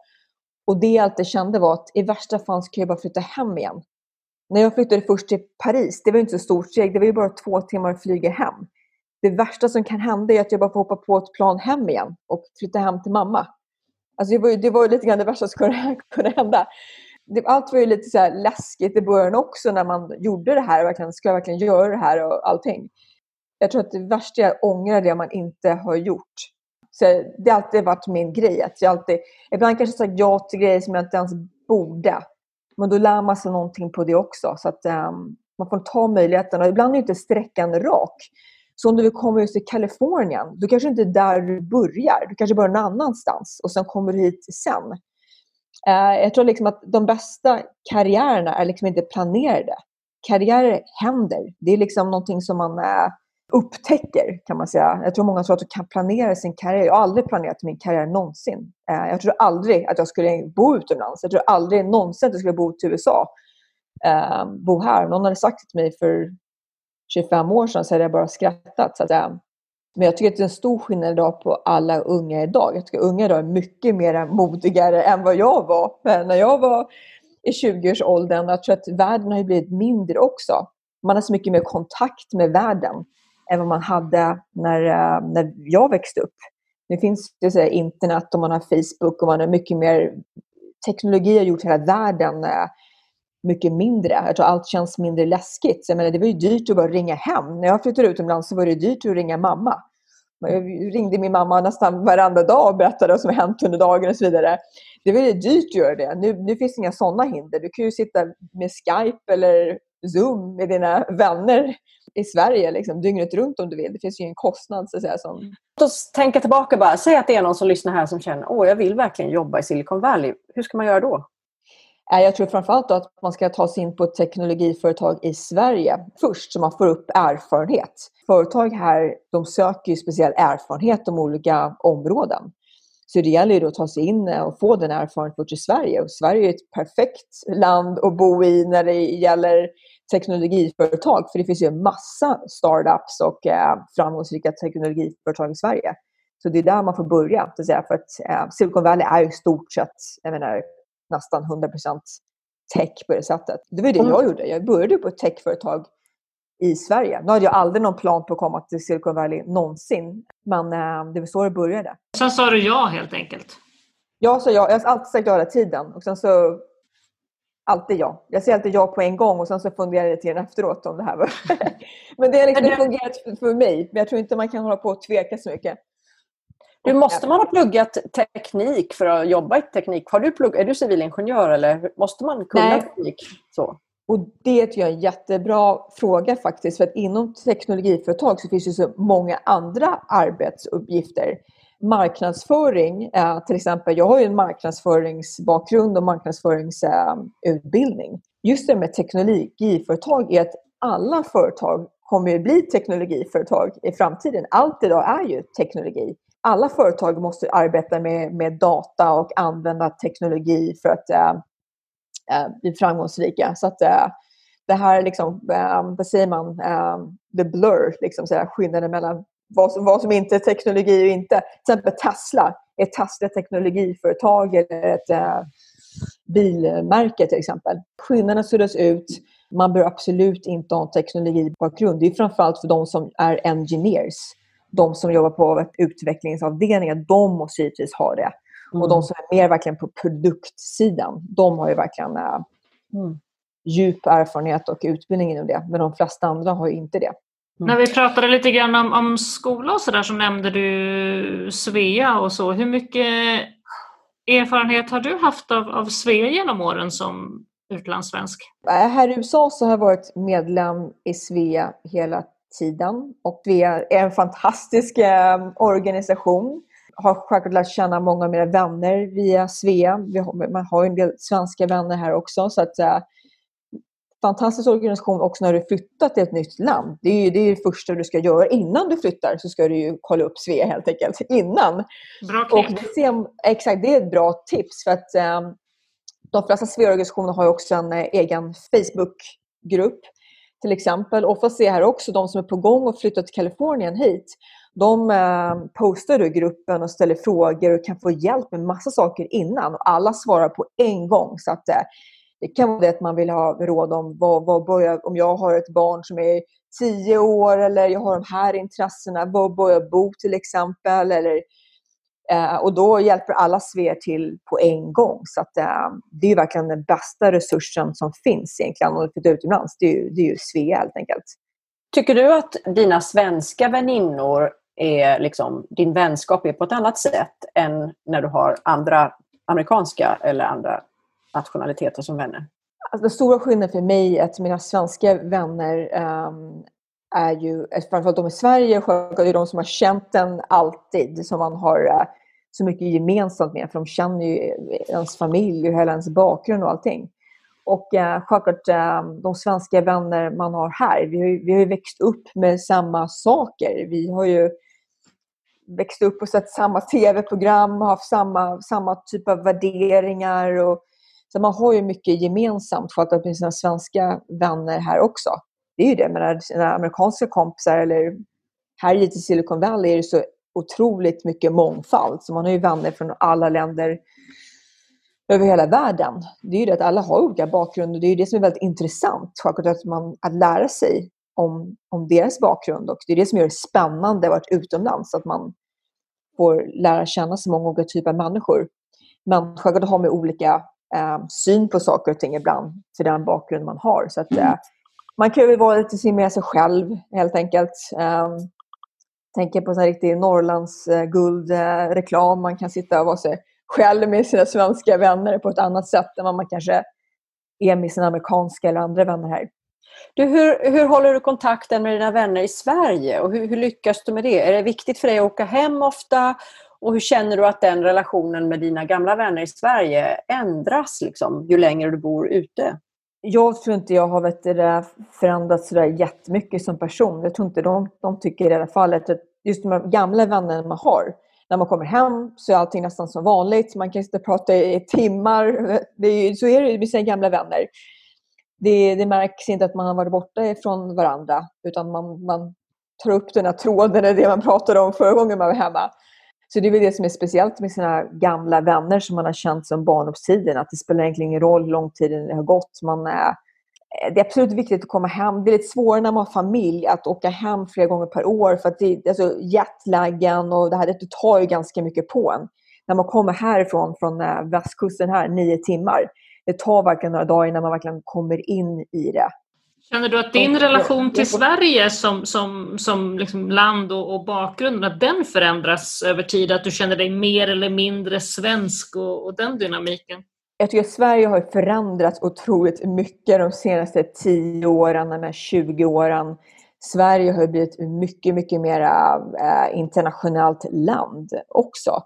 Och det jag alltid kände var att i värsta fall ska jag bara flytta hem igen. När jag flyttade först till Paris, det var inte så stort steg, det var ju bara två timmar att flyga hem. Det värsta som kan hända är att jag bara får hoppa på ett plan hem igen och flytta hem till mamma. Alltså det, var, det var lite grann det värsta som kunde, kunde hända. Det, allt var ju lite så läskigt i början också när man gjorde det här. Verkligen, ska jag verkligen göra det här och allting? Jag tror att det värsta är att ångra det man inte har gjort. Så det har alltid varit min grej. Att jag alltid, ibland kanske sagt ja till grejer som jag inte ens borde. Men då lär man sig någonting på det också. Så att um, man får ta möjligheten. Och ibland är inte sträckan rak. Så om du vill komma just till Kalifornien, då kanske inte är där du börjar. Du kanske börjar någon annanstans och sen kommer du hit sen. Uh, jag tror liksom att de bästa karriärerna är liksom inte planerade. Karriärer händer. Det är liksom någonting som man uh, upptäcker, kan man säga. Jag tror många tror att du kan planera sin karriär. Jag har aldrig planerat min karriär någonsin. Eh, jag tror aldrig att jag skulle bo utomlands. Jag tror aldrig någonsin att jag skulle bo till USA. Eh, bo här. Någon hade sagt till mig för 25 år sedan så hade jag bara skrattat. Så att, eh. men jag tycker att det är en stor skillnad idag på alla unga idag. Jag tycker att unga idag är mycket mer modigare än vad jag var när jag var i 20-årsåldern. Jag tror att världen har blivit mindre också. Man har så mycket mer kontakt med världen än vad man hade när, eh, när jag växte upp. Nu finns det så internet och man har Facebook och man har mycket mer teknologi har gjort hela världen eh, mycket mindre. Jag tror allt känns mindre läskigt. jag menar, det var ju dyrt att bara ringa hem. När jag flyttade utomlands så var det dyrt att ringa mamma. Jag ringde min mamma nästan varenda dag och berättade vad som hänt under dagen och så vidare. Det var ju dyrt att göra det. Nu, nu finns det inga sådana hinder. Du kan ju sitta med Skype eller Zoom med dina vänner i Sverige liksom, dygnet runt om du vill. Det finns ju ingen kostnad. Så att säga, som... Låt oss tänka tillbaka bara. Säg att det är någon som lyssnar här som känner att jag vill verkligen jobba i Silicon Valley. Hur ska man göra då? Jag tror framförallt att man ska ta sig in på ett teknologiföretag i Sverige först så man får upp erfarenhet. Företag här de söker ju speciell erfarenhet om olika områden. Så det gäller ju att ta sig in och få den erfarenheten i Sverige. Och Sverige är ett perfekt land att bo i när det gäller teknologiföretag. För det finns ju en massa startups och eh, framgångsrika teknologiföretag i Sverige. Så det är där man får börja. Så att säga, för att eh, Silicon Valley är i stort sett, jag menar, nästan 100% tech på det sättet. Det var det jag gjorde. Jag började på ett techföretag i Sverige. Nu hade jag aldrig någon plan på att komma till Silicon Valley någonsin. Men eh, det var så det började. Sen sa du ja helt enkelt? Ja, så jag, jag har alltid sagt ja hela tiden. Och sen så Alltid ja. Jag säger alltid ja på en gång och sen så funderar jag lite grann efteråt om det här var... men det har liksom fungerat för mig. Men jag tror inte man kan hålla på och tveka så mycket. Du, måste man ha pluggat teknik för att jobba i teknik? Har du plugg, är du civilingenjör eller måste man kunna Nej. teknik? Så? Och det tycker jag är en jättebra fråga faktiskt. För att inom teknologiföretag så finns det så många andra arbetsuppgifter. Marknadsföring, eh, till exempel. Jag har ju en marknadsföringsbakgrund och marknadsföringsutbildning. Just det med teknologiföretag är att alla företag kommer att bli teknologiföretag i framtiden. Allt idag är ju teknologi alla företag måste arbeta med, med data och använda teknologi för att äh, bli framgångsrika. Så att äh, det här, liksom, äh, vad säger man, äh, the blur, liksom, så här, skillnaden mellan vad som, vad som inte är teknologi och inte. Till exempel Tesla. Är Tesla ett teknologiföretag eller ett äh, bilmärke till exempel? Skillnaderna suddas ut Man bör absolut inte ha en teknologibakgrund. Det är framförallt för de som är engineers. De som jobbar på utvecklingsavdelningen, de måste givetvis ha det. Mm. Och de som är mer verkligen på produktsidan, de har ju verkligen äh, mm. djup erfarenhet och utbildning inom det. Men de flesta andra har ju inte det. Mm. När vi pratade lite grann om, om skola och sådär så nämnde du Svea och så. Hur mycket erfarenhet har du haft av, av Svea genom åren som utlandssvensk? Här i USA så har jag varit medlem i Svea hela tiden och vi är en fantastisk eh, organisation. Har självklart lärt känna många av mina vänner via Svea. Man har en del svenska vänner här också så att eh, fantastisk organisation också när du flyttat till ett nytt land. Det är ju det, är det första du ska göra. Innan du flyttar så ska du ju kolla upp Svea helt enkelt. Innan. Bra knep. Och det, ser, exakt, det är ett bra tips. för att um, De flesta Svea-organisationer har också en uh, egen Facebook-grupp till exempel. Ofta ser jag här också de som är på gång att flytta till Kalifornien hit. De eh, postar i gruppen och ställer frågor och kan få hjälp med massa saker innan. Och alla svarar på en gång. Så att, eh, det kan vara det att man vill ha råd om vad, vad börjar, om jag har ett barn som är tio år eller jag har de här intressena, var bör jag bo till exempel? Eller, eh, och då hjälper alla Sver till på en gång. Så att, eh, det är verkligen den bästa resursen som finns egentligen om du flyttar utomlands. Det är ju, det är ju Svea helt enkelt. Tycker du att dina svenska väninnor är liksom, din vänskap är på ett annat sätt än när du har andra amerikanska eller andra nationaliteter som vänner? Alltså, den stora skillnaden för mig är att mina svenska vänner um, är ju, framförallt de i Sverige, det är de som har känt en alltid, som man har uh, så mycket gemensamt med, för de känner ju eh, ens familj och hela ens bakgrund och allting. Och uh, självklart uh, de svenska vänner man har här, vi har, ju, vi har ju växt upp med samma saker. Vi har ju växt upp och sett samma tv-program, haft samma, samma typ av värderingar och så man har ju mycket gemensamt självklart med sina svenska vänner här också. Det är ju det, med sina amerikanska kompisar eller här i Silicon Valley är det så otroligt mycket mångfald. Så man har ju vänner från alla länder över hela världen. Det är ju det att alla har olika bakgrunder. Det är ju det som är väldigt intressant, självklart att, man, att lära sig om, om deras bakgrund. Och det är det som gör det spännande att vara utomlands, att man får lära känna så många olika typer av människor. Men självklart har man olika eh, syn på saker och ting ibland till den bakgrund man har. Så att, eh, man kan ju vara lite sin med sig själv helt enkelt. Eh, tänker på en riktig Norrlands eh, guldreklam. Man kan sitta och vara sig själv med sina svenska vänner på ett annat sätt än vad man kanske är med sina amerikanska eller andra vänner här. Du, hur, hur håller du kontakten med dina vänner i Sverige och hur, hur, lyckas du med det? Är det viktigt för dig att åka hem ofta och hur känner du att den relationen med dina gamla vänner i Sverige ändras liksom, ju längre du bor ute? Jag tror inte jag har vet, det, förändrats så jättemycket som person. Jag tror inte de, de tycker i det här fallet att just de gamla vännerna man har, när man kommer hem så är allting nästan som vanligt. Man kan sitta och prata i timmar. Det är, så är det med sina gamla vänner. Det, det märks inte att man har varit borta ifrån varandra utan man, man tar upp den här tråden, det man pratade om förra gången man var hemma. Så det är väl det som är speciellt med sina gamla vänner som man har känt som barndomstiden. Att det spelar egentligen ingen roll hur lång tid det har gått. Man är, eh, det är absolut viktigt att komma hem. Det är lite svårare när man har familj att åka hem flera gånger per år. För att det, alltså jetlaggen och det här det tar ju ganska mycket på en. När man kommer härifrån, från eh, västkusten här, nio timmar. Det tar verkligen några dagar innan man verkligen kommer in i det. Känner du att din relation till Sverige som, som, som liksom land och, och bakgrund, att den förändras över tid? Att du känner dig mer eller mindre svensk och, och den dynamiken? Jag tycker att Sverige har förändrats otroligt mycket de senaste 10 åren, de 20 åren. Sverige har blivit mycket, mycket mer äh, internationellt land också.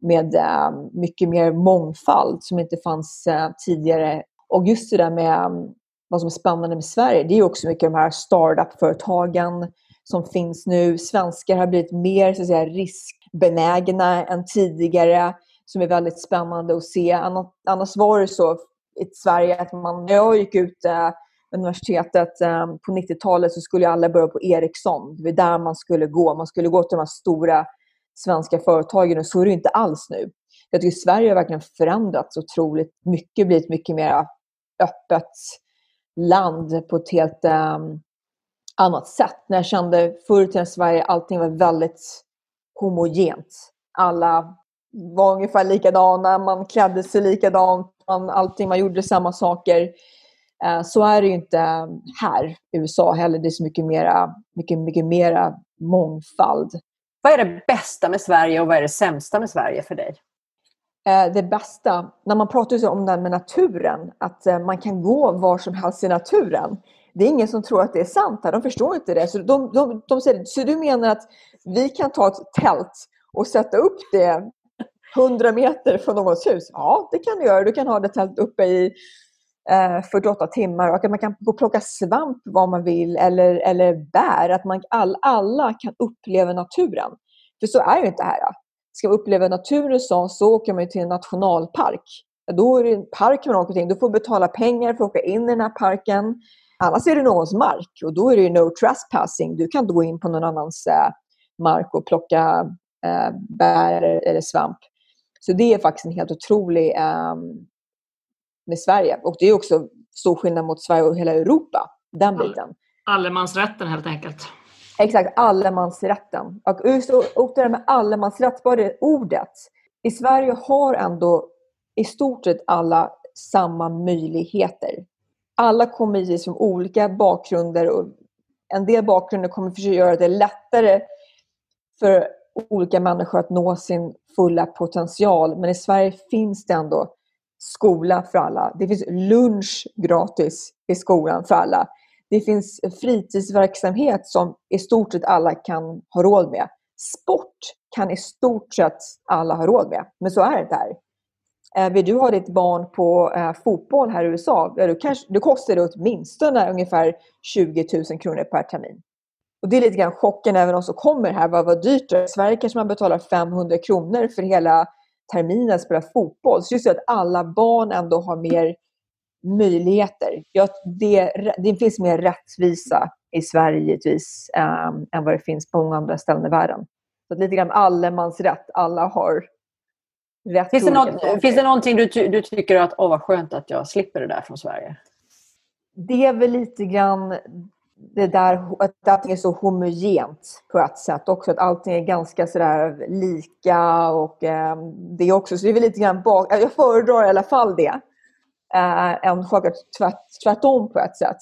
Med äh, mycket mer mångfald som inte fanns äh, tidigare. Och just det där med vad som är spännande med Sverige, det är också mycket de här startup-företagen som finns nu. Svenskar har blivit mer så att säga, riskbenägna än tidigare, som är väldigt spännande att se. Annars var det så i Sverige att man, när jag gick ut eh, universitetet eh, på 90-talet så skulle alla börja på Ericsson. Det var där man skulle gå. Man skulle gå till de här stora svenska företagen och så är det inte alls nu. Jag tycker Sverige har verkligen förändrats otroligt mycket, blivit mycket mer öppet land på ett helt um, annat sätt. När jag kände förr i tiden Sverige, allting var väldigt homogent. Alla var ungefär likadana, man klädde sig likadant, man, allting, man gjorde samma saker. Uh, så är det ju inte här i USA heller. Det är så mycket mera, mycket, mycket mera mångfald. Vad är det bästa med Sverige och vad är det sämsta med Sverige för dig? Eh, det bästa, när man pratar om det här med naturen, att eh, man kan gå var som helst i naturen. Det är ingen som tror att det är sant här, de förstår inte det. Så, de, de, de säger, så du menar att vi kan ta ett tält och sätta upp det 100 meter från någons hus? Ja, det kan du göra. Du kan ha det tältet uppe i eh, 48 timmar och att man kan gå och plocka svamp vad man vill eller, eller bär. Att man, all, alla kan uppleva naturen. För så är det inte här. Ska man uppleva naturen så, så åker man till en nationalpark. Då är det en park man åker till. Du får betala pengar för att åka in i den här parken. Annars är det någons mark och då är det no trespassing. Du kan inte gå in på någon annans äh, mark och plocka äh, bär eller svamp. Så det är faktiskt en helt otrolig äh, med Sverige. Och det är också stor skillnad mot Sverige och hela Europa. Den biten. Allemansrätten helt enkelt. Exakt, allemansrätten. Och just det där med allemansrätt, bara det ordet. I Sverige har ändå i stort sett alla samma möjligheter. Alla kommer givetvis från olika bakgrunder och en del bakgrunder kommer försöka göra det lättare för olika människor att nå sin fulla potential. Men i Sverige finns det ändå skola för alla. Det finns lunch gratis i skolan för alla. Det finns fritidsverksamhet som i stort sett alla kan ha råd med. Sport kan i stort sett alla ha råd med. Men så är det inte här. Eh, vill du ha ditt barn på eh, fotboll här i USA, då, kanske, då kostar det åtminstone ungefär 20 000 kronor per termin. Och det är lite grann chocken även de som kommer här. Vad, vad dyrt det är. I Sverige kanske man betalar 500 kronor för hela terminen att spela fotboll. Så just det att alla barn ändå har mer möjligheter. Ja, det, det finns mer rättvisa i Sverige givetvis um, än vad det finns på många andra ställen i världen. Så lite grann allemansrätt. Alla har rätt Finns det, något, finns det någonting du, du tycker att åh vad skönt att jag slipper det där från Sverige? Det är väl lite grann det där att allting är så homogent på ett sätt också. Att allting är ganska sådär lika och eh, det också. Så det är väl lite grann bak... Jag föredrar i alla fall det eh, än tvärt, tvärtom på ett sätt.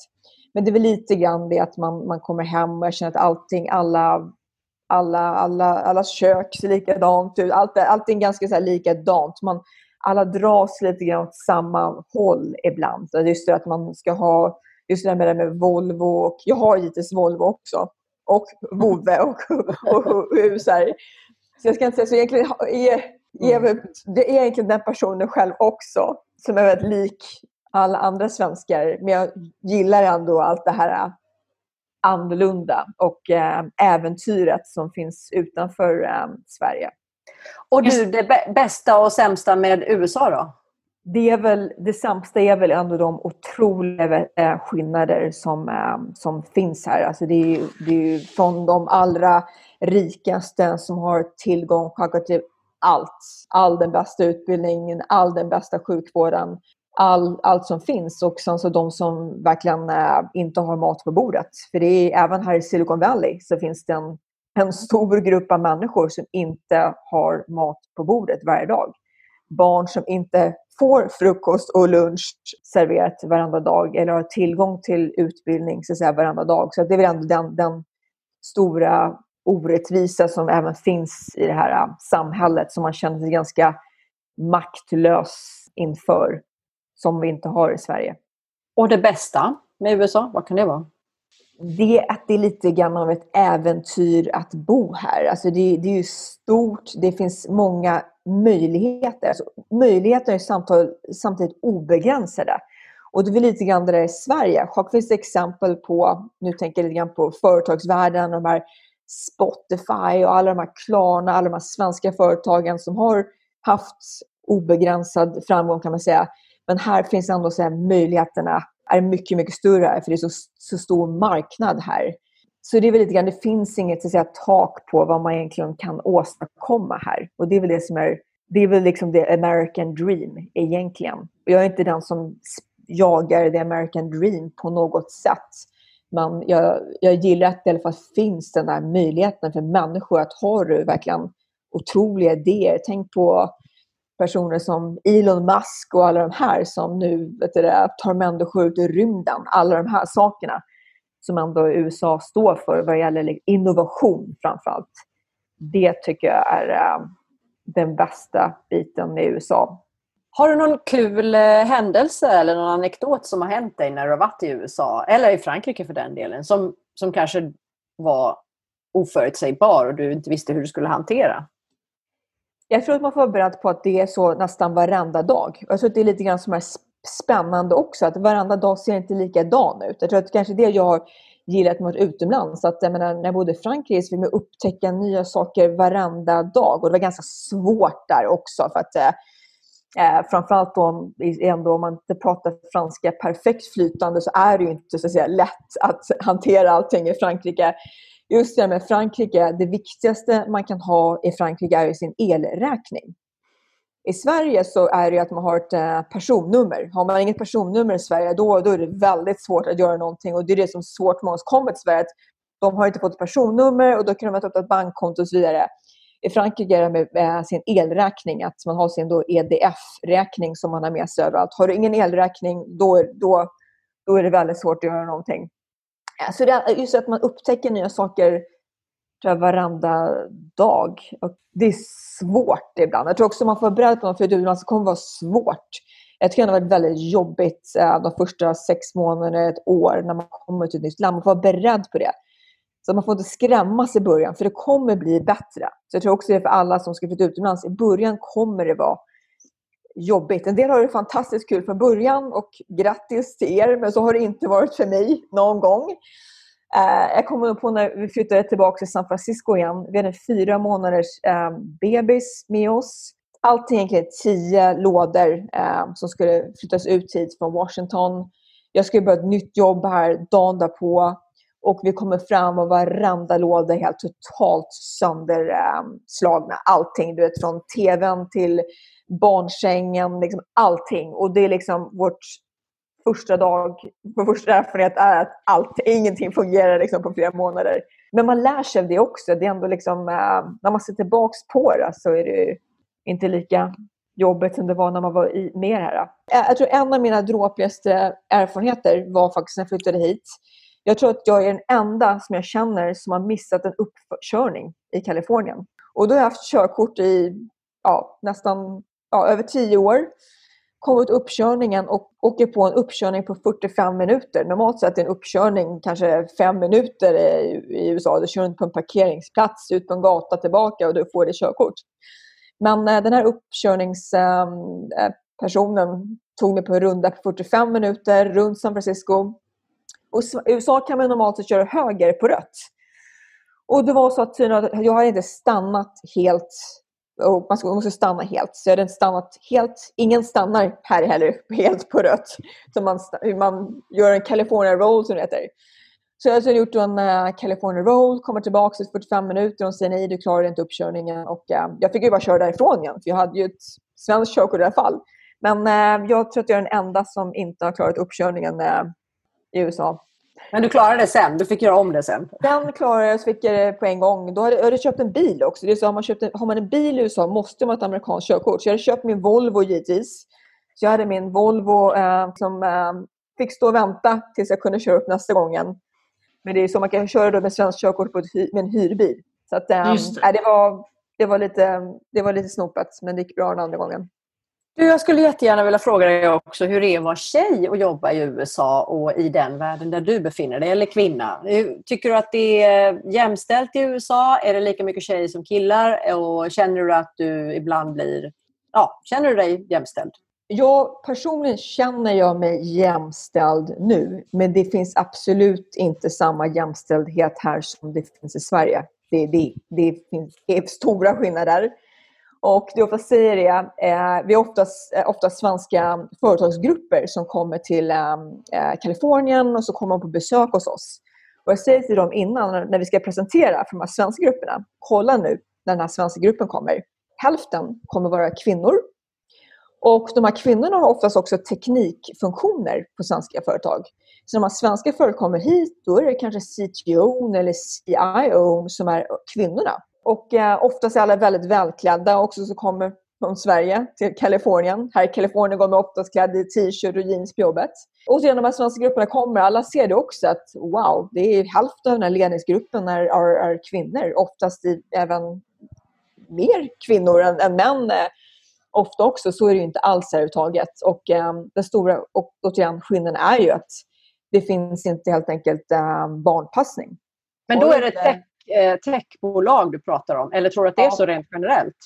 Men det är väl lite grann det att man, man kommer hem och känner att allting, alla, alla, alla, allas kök ser likadant ut. Allt, allting är ganska så här likadant. Man, alla dras lite grann åt samma håll ibland. Just det att man ska ha, just det med, det med Volvo och jag har givetvis Volvo också. Och Vove och, och, och, och husar. Så jag ska inte säga så egentligen är, är, det är egentligen den personen själv också som är väldigt lik alla andra svenskar. Men jag gillar ändå allt det här äh, annorlunda och äh, äventyret som finns utanför äh, Sverige. Och du, det bästa och sämsta med USA då? Det, är väl, det sämsta är väl ändå de otroliga skillnader som, som finns här. Alltså det, är, det är från de allra rikaste som har tillgång till allt. All den bästa utbildningen, all den bästa sjukvården, all, allt som finns och sen så de som verkligen eh, inte har mat på bordet. För det är även här i Silicon Valley så finns det en, en stor grupp av människor som inte har mat på bordet varje dag. Barn som inte får frukost och lunch serverat varenda dag eller har tillgång till utbildning så att säga, varenda dag. Så det är väl ändå den, den stora orättvisa som även finns i det här äh, samhället som man känner sig ganska maktlös inför, som vi inte har i Sverige. Och det bästa med USA, vad kan det vara? Det är att det är lite grann av ett äventyr att bo här. Alltså det, det är ju stort, det finns många möjligheter. Alltså möjligheterna är samtidigt, samtidigt obegränsade. Och det är lite grann det där i Sverige. Det finns exempel på, nu tänker jag lite grann på företagsvärlden, de här Spotify och alla de här Klarna, alla de här svenska företagen som har haft obegränsad framgång kan man säga. Men här finns ändå så här, möjligheterna är mycket, mycket större för det är så, så stor marknad här. Så det är väl lite grann, det finns inget så att säga, tak på vad man egentligen kan åstadkomma här. Och det är väl det som är, det är väl liksom the American dream egentligen. Och jag är inte den som jagar the American dream på något sätt. Men jag, jag gillar att det i alla fall finns den där möjligheten för människor att ha verkligen otroliga idéer. Tänk på personer som Elon Musk och alla de här som nu vet du, tar människor ut i rymden. Alla de här sakerna som ändå USA står för vad gäller innovation framför allt. Det tycker jag är äh, den bästa biten i USA. Har du någon kul eh, händelse eller någon anekdot som har hänt dig när du har varit i USA, eller i Frankrike för den delen, som, som kanske var oförutsägbar och du inte visste hur du skulle hantera? Jag tror att man får vara beredd på att det är så nästan varenda dag. Jag tror att det är lite grann som är spännande också, att varenda dag ser inte likadan ut. Jag tror att kanske det jag har gillat med att vara utomlands. Att, jag menar, när jag bodde i Frankrike så fick man upptäcka nya saker varenda dag och det var ganska svårt där också. för att eh, Eh, framförallt om, ändå, om man inte pratar franska perfekt flytande så är det ju inte så att säga, lätt att hantera allting i Frankrike. Just det med Frankrike, det viktigaste man kan ha i Frankrike är ju sin elräkning. I Sverige så är det att man har ett eh, personnummer. Har man inget personnummer i Sverige då, då är det väldigt svårt att göra någonting. Och Det är det som är svårt för många som kommer till Sverige. de har inte fått ett personnummer och då kan de inte öppna ett bankkonto och så vidare. I Frankrike är det med eh, sin elräkning, att man har sin EDF-räkning som man har med sig överallt. Har du ingen elräkning, då, då, då är det väldigt svårt att göra någonting. Eh, så det är just att man upptäcker nya saker tror jag, varenda dag. Och det är svårt ibland. Jag tror också man får vara beredd på något, för alltså, det kommer vara svårt. Jag tycker det har varit väldigt jobbigt eh, de första sex månaderna, ett år, när man kommer till ett nytt land. Man får vara beredd på det. Så man får inte skrämmas i början, för det kommer bli bättre. Så jag tror också det är för alla som ska flytta utomlands. I början kommer det vara jobbigt. En del har det fantastiskt kul från början och grattis till er, men så har det inte varit för mig någon gång. Eh, jag kommer på när vi flyttade tillbaka till San Francisco igen. Vi hade en fyra månaders eh, bebis med oss. Allting egentligen tio lådor ehm, som skulle flyttas ut hit från Washington. Jag skulle börja ett nytt jobb här dagen därpå. Och vi kommer fram och varenda låda är helt totalt sönderslagna. Ehm, allting, du vet från TVn till barnsängen, liksom allting. Och det är liksom vårt första dag, vår första erfarenhet är att allt, ingenting fungerar liksom på flera månader. Men man lär sig av det också. Det är ändå liksom, ehm, när man ser tillbaka på det så är det inte lika jobbigt som det var när man var i, med här. Eh, jag tror en av mina dråpligaste erfarenheter var faktiskt när jag flyttade hit. Jag tror att jag är den enda som jag känner som har missat en uppkörning i Kalifornien. Och då har jag haft körkort i ja, nästan ja, över tio år. Kommer till uppkörningen och åker på en uppkörning på 45 minuter. Normalt sett är en uppkörning kanske fem minuter i, i USA. Du kör runt på en parkeringsplats, ut på en gata, tillbaka och du får ditt körkort. Men eh, den här uppkörningspersonen eh, eh, tog mig på en runda på 45 minuter runt San Francisco och I USA kan man normalt sett köra höger på rött. Och det var så att jag hade inte stannat helt och man måste stanna helt. Så jag hade inte stannat helt. Ingen stannar här heller helt på rött. Så man, man gör en California roll som det heter. Så jag har alltså gjort en uh, California roll, kommer tillbaka efter 45 minuter och säger nej, du klarar inte uppkörningen. Och, uh, jag fick ju bara köra därifrån igen, för jag hade ju ett svenskt körkort i alla fall. Men uh, jag tror att jag är den enda som inte har klarat uppkörningen i USA. Men du klarade det sen? Du fick göra om det sen? Den klarade jag, så fick jag det på en gång. Då hade jag hade köpt en bil också. Det är så, har, man köpt en, har man en bil i USA måste man ha ett amerikanskt körkort. Så jag hade köpt min Volvo givetvis. Så jag hade min Volvo eh, som eh, fick stå och vänta tills jag kunde köra upp nästa gången. Men det är så man kan köra då med svenskt körkort på ett, med en hyrbil. Så att, eh, det. det, var, det, var lite, det var lite snopet, men det gick bra den andra gången. Du, jag skulle jättegärna vilja fråga dig också hur det är att vara tjej och jobba i USA och i den världen där du befinner dig, eller kvinna. Tycker du att det är jämställt i USA? Är det lika mycket tjejer som killar? Och känner du att du ibland blir... Ja, känner du dig jämställd? Jag personligen känner jag mig jämställd nu, men det finns absolut inte samma jämställdhet här som det finns i Sverige. Det, det, det finns det är stora skillnader. Och det jag ofta säger är, eh, vi har oftast, eh, oftast svenska företagsgrupper som kommer till eh, eh, Kalifornien och så kommer de på besök hos oss. Och jag säger till dem innan, när vi ska presentera för de här svenska grupperna, kolla nu när den här svenska gruppen kommer. Hälften kommer vara kvinnor Och de här kvinnorna har oftast också teknikfunktioner på svenska företag. Så när svenska företag kommer hit, då är det kanske CTO eller CIO som är kvinnorna. Och eh, oftast är alla väldigt välklädda också som kommer från Sverige till Kalifornien. Här i Kalifornien går man oftast klädd i t-shirt och jeans på jobbet. Och så när de här svenska grupperna kommer, alla ser det också att wow, det är hälften av den här ledningsgruppen är, är, är kvinnor. Oftast i, även mer kvinnor än, än män eh, ofta också. Så är det inte alls överhuvudtaget. Och eh, den stora och, återigen, skillnaden är ju att det finns inte helt enkelt eh, barnpassning. Men då är det tech, eh, techbolag du pratar om, eller tror du att det är så rent generellt?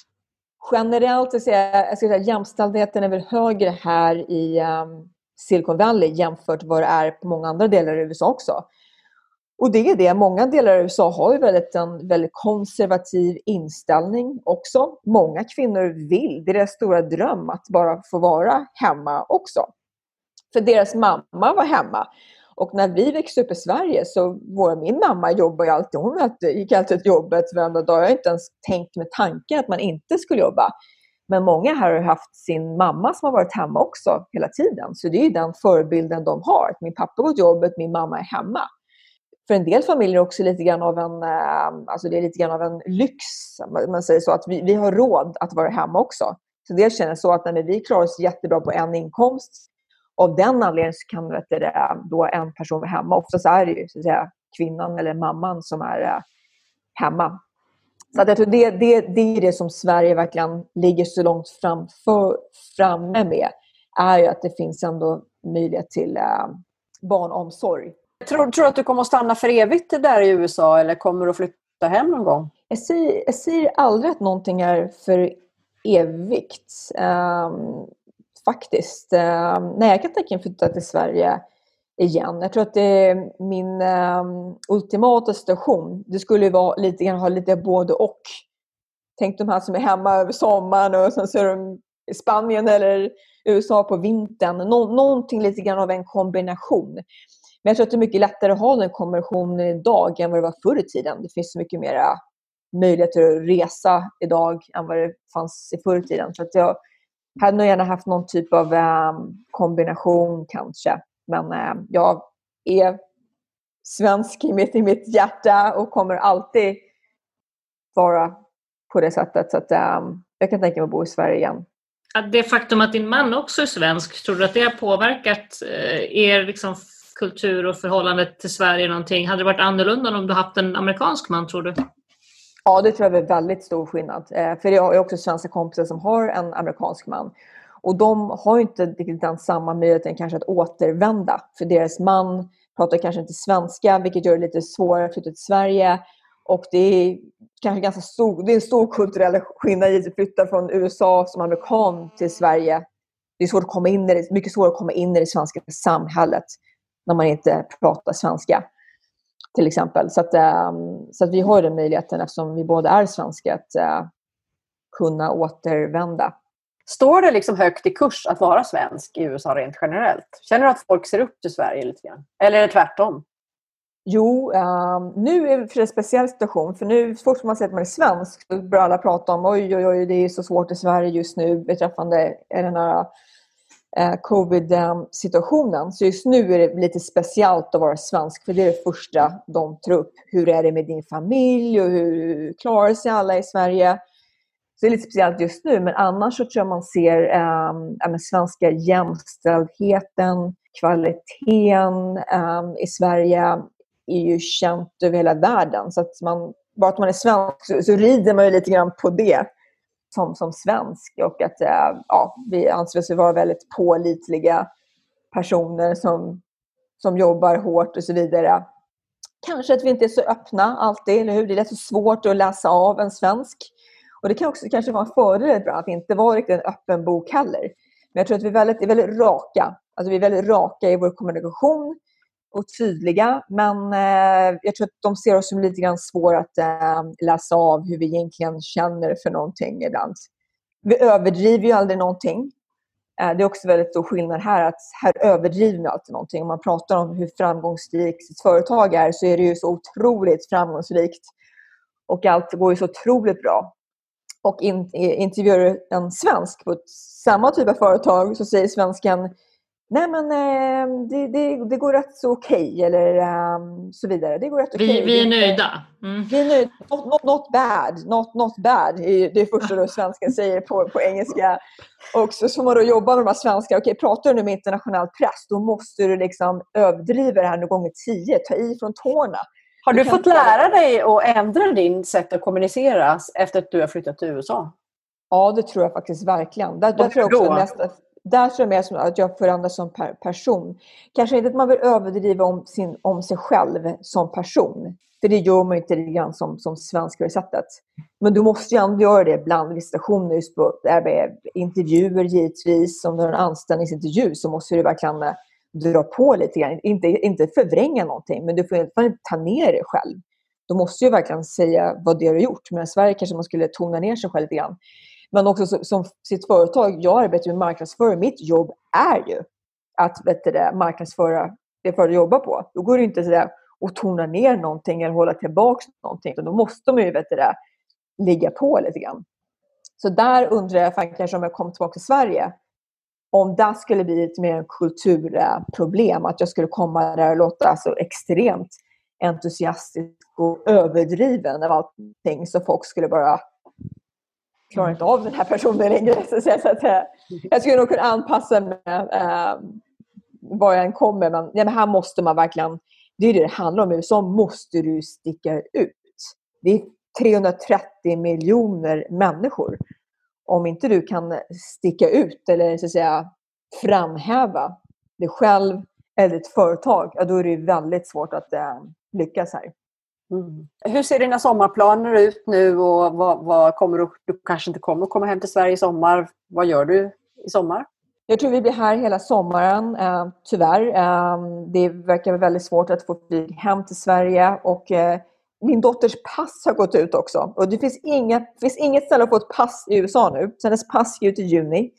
Generellt jag säga, jag säga, jämställdheten är väl högre här i um, Silicon Valley jämfört med vad det är på många andra delar av USA också. Och det är det, många delar av USA har ju väldigt, en väldigt konservativ inställning också. Många kvinnor vill, det är deras stora dröm att bara få vara hemma också. För deras mamma var hemma. Och när vi växte upp i Sverige så var min mamma jobbade alltid, hon gick alltid till jobbet varenda dag. Jag har inte ens tänkt med tanken att man inte skulle jobba. Men många här har haft sin mamma som har varit hemma också hela tiden. Så det är den förebilden de har. Min pappa går till jobbet, min mamma är hemma. För en del familjer är det också lite grann av en, eh, alltså det är lite grann av en lyx. Man säger så att vi, vi har råd att vara hemma också. Så det känner så att nej, vi klarar oss jättebra på en inkomst av den anledningen så kan vet du, då en person vara hemma. Oftast är det ju så att säga, kvinnan eller mamman som är äh, hemma. Så att jag tror det, det, det är det som Sverige verkligen ligger så långt framför, framme med. är ju att det finns ändå möjlighet till äh, barnomsorg. Tror, tror du att du kommer att stanna för evigt där i USA eller kommer du att flytta hem någon gång? Jag säger, jag säger aldrig att någonting är för evigt. Um, faktiskt. Ehm, nej, jag kan tänka mig att flytta till Sverige igen. Jag tror att det är min ehm, ultimata situation. Det skulle vara lite grann ha lite både och. Tänk de här som är hemma över sommaren och sen så är de i Spanien eller USA på vintern. Nå någonting lite grann av en kombination. Men jag tror att det är mycket lättare att ha den kombinationen idag än vad det var förr i tiden. Det finns så mycket mer möjligheter att resa idag än vad det fanns i förr i tiden. Så att jag, hade nog gärna haft någon typ av um, kombination kanske. Men uh, jag är svensk i mitt, i mitt hjärta och kommer alltid vara på det sättet. Så att, um, jag kan tänka mig att bo i Sverige igen. Det faktum att din man också är svensk, tror du att det har påverkat eh, er liksom, kultur och förhållande till Sverige någonting? Hade det varit annorlunda om du haft en amerikansk man, tror du? Ja, det tror jag är väldigt stor skillnad. Eh, för jag har också svenska kompisar som har en amerikansk man. Och de har inte riktigt den samma möjligheten kanske att återvända. För deras man pratar kanske inte svenska, vilket gör det lite svårare att flytta till Sverige. Och det är kanske ganska stor, det är en stor kulturell skillnad i att flytta från USA som amerikan till Sverige. Det är svårt att komma in i det, mycket svårare att komma in i det svenska samhället när man inte pratar svenska till exempel. Så att, ehm, så att vi har den möjligheten eftersom vi båda är svenska att eh, kunna återvända. Står det liksom högt i kurs att vara svensk i USA rent generellt? Känner du att folk ser upp till Sverige lite grann? Eller är det tvärtom? Jo, um, nu är det för en speciell situation. För nu, så fort man säger att man är svensk, då börjar alla prata om oj, oj, oj, det är så svårt i Sverige just nu beträffande den här Eh, covid-situationen. Så just nu är det lite speciellt att vara svensk för det är det första de tar upp. Hur är det med din familj och hur klarar sig alla i Sverige? Så det är lite speciellt just nu men annars så tror jag man ser eh, svenska jämställdheten, kvaliteten äh, i Sverige är ju känt över hela världen. Så att man, bara att man är svensk så, så rider man ju lite grann på det som, som svensk och att eh, ja, vi anser oss vara väldigt pålitliga personer som, som jobbar hårt och så vidare. Kanske att vi inte är så öppna alltid, eller hur? Det är så svårt att läsa av en svensk. Och det kan också kanske vara en fördel att inte vara riktigt en öppen bok heller. Men jag tror att vi är väldigt, är väldigt raka. Alltså vi är väldigt raka i vår kommunikation och tydliga. Men eh, jag tror att de ser oss som lite grann svåra att eh, läsa av hur vi egentligen känner för någonting ibland. Vi överdriver ju aldrig någonting. Eh, det är också väldigt stor skillnad här att här överdriver vi alltid någonting. Om man pratar om hur framgångsrikt sitt företag är så är det ju så otroligt framgångsrikt. Och allt går ju så otroligt bra. och in, intervjuar en svensk på samma typ av företag så säger svensken Nej men eh, det, det, det, går rätt så okej okay, eller um, så vidare. Det går rätt vi, okay. vi är nöjda. Mm. Vi är nöjda. Not, not, not, bad. Not, not bad. Det är första då svenskan säger på, på engelska. Och så får man då jobba med de här svenska. Okej, okay, pratar du nu med internationell press då måste du liksom överdriva det här någon gånger tio. Ta i från tårna. Har du, du fått lära dig att ändra din sätt att kommunicera efter att du har flyttat till USA? Ja, det tror jag faktiskt verkligen. Där, där tror jag också mest där tror jag mer som att jag förändras som per person. Kanske inte att man vill överdriva om, sin, om sig själv som person. För det gör man inte grann som, som svensk på sättet. Men du måste ju ändå göra det ibland vid stationer, just på intervjuer givetvis. Om du har en anställningsintervju så måste du verkligen eh, dra på lite grann. Inte, inte förvränga någonting, men du får inte ta ner dig själv. Du måste ju verkligen säga vad det är du har gjort. Men i Sverige kanske man skulle tona ner sig själv lite grann. Men också som, som sitt företag, jag arbetar med marknadsföring. Mitt jobb är ju att vet du, marknadsföra det företag jag jobbar på. Då går det inte sådär att tona ner någonting eller hålla tillbaka någonting. Då måste man ju vet du, ligga på lite grann. Så där undrar jag kanske om jag kommer tillbaka till Sverige om det skulle bli lite mer kulturproblem, att jag skulle komma där och låta så extremt entusiastisk och överdriven av allting så folk skulle bara klarar inte av den här personen längre. Så, att, eh, jag skulle nog kunna anpassa mig eh, var jag än kommer. Men, ja, men här måste man verkligen, det är det det handlar om. I USA måste du sticka ut. Det är 330 miljoner människor. Om inte du kan sticka ut eller så att säga framhäva dig själv eller ditt företag, ja, då är det väldigt svårt att eh, lyckas här. Mm. Hur ser dina sommarplaner ut nu och vad, vad kommer du, du kanske inte kommer komma hem till Sverige i sommar. Vad gör du i sommar? Jag tror vi blir här hela sommaren, eh, tyvärr. Eh, det verkar väldigt svårt att få flyg hem till Sverige. Och, eh, min dotters pass har gått ut också. Och det finns, inga, det finns inget ställe att få ett pass i USA nu. Så hennes pass gick ut i juni.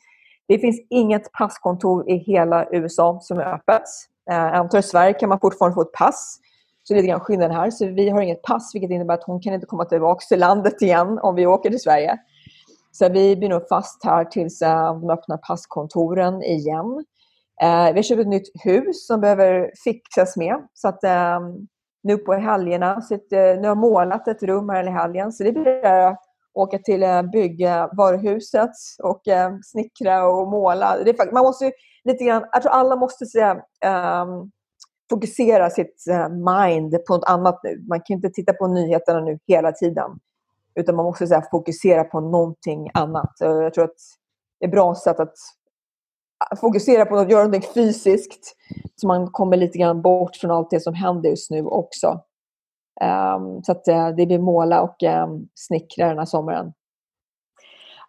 Det finns inget passkontor i hela USA som är öppet. Eh, jag antar i Sverige kan man fortfarande få ett pass. Så det är lite grann skillnaden här. Så vi har inget pass vilket innebär att hon kan inte komma tillbaka till landet igen om vi åker till Sverige. Så vi blir nog fast här tills eh, de öppnar passkontoren igen. Eh, vi har köpt ett nytt hus som behöver fixas med. Så att eh, nu på helgerna, så att, eh, nu har jag målat ett rum här i helgen. Så det blir att åka till eh, byggvaruhuset och eh, snickra och måla. Det är, man måste ju lite grann, jag tror alla måste säga um, ehm, fokusera sitt eh, mind på något annat nu. Man kan inte titta på nyheterna nu hela tiden. Utan man måste här, fokusera på någonting annat. Eh, jag tror att det är ett bra sätt att fokusera på att göra någonting fysiskt. Så man kommer lite grann bort från allt det som händer just nu också. Um, så att uh, det blir måla och ehm, um, snickra den här sommaren.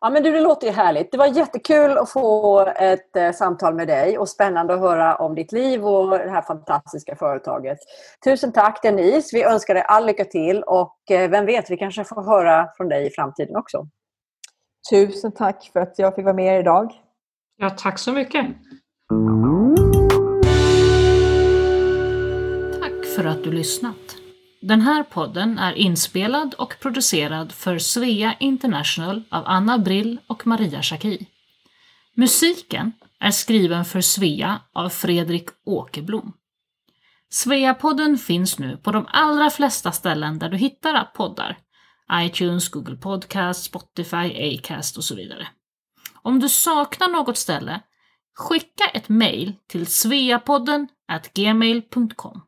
Ja, men du, det låter ju härligt. Det var jättekul att få ett eh, samtal med dig och spännande att höra om ditt liv och det här fantastiska företaget. Tusen tack Denise. Vi önskar dig all lycka till och eh, vem vet, vi kanske får höra från dig i framtiden också. Tusen tack för att jag fick vara med idag. Ja, tack så mycket. Tack för att du lyssnat. Den här podden är inspelad och producerad för Svea International av Anna Brill och Maria Schacki. Musiken är skriven för Svea av Fredrik Åkerblom. Svea-podden finns nu på de allra flesta ställen där du hittar poddar. iTunes, Google Podcast, Spotify, Acast och så vidare. Om du saknar något ställe, skicka ett mejl till sveapodden gmail.com.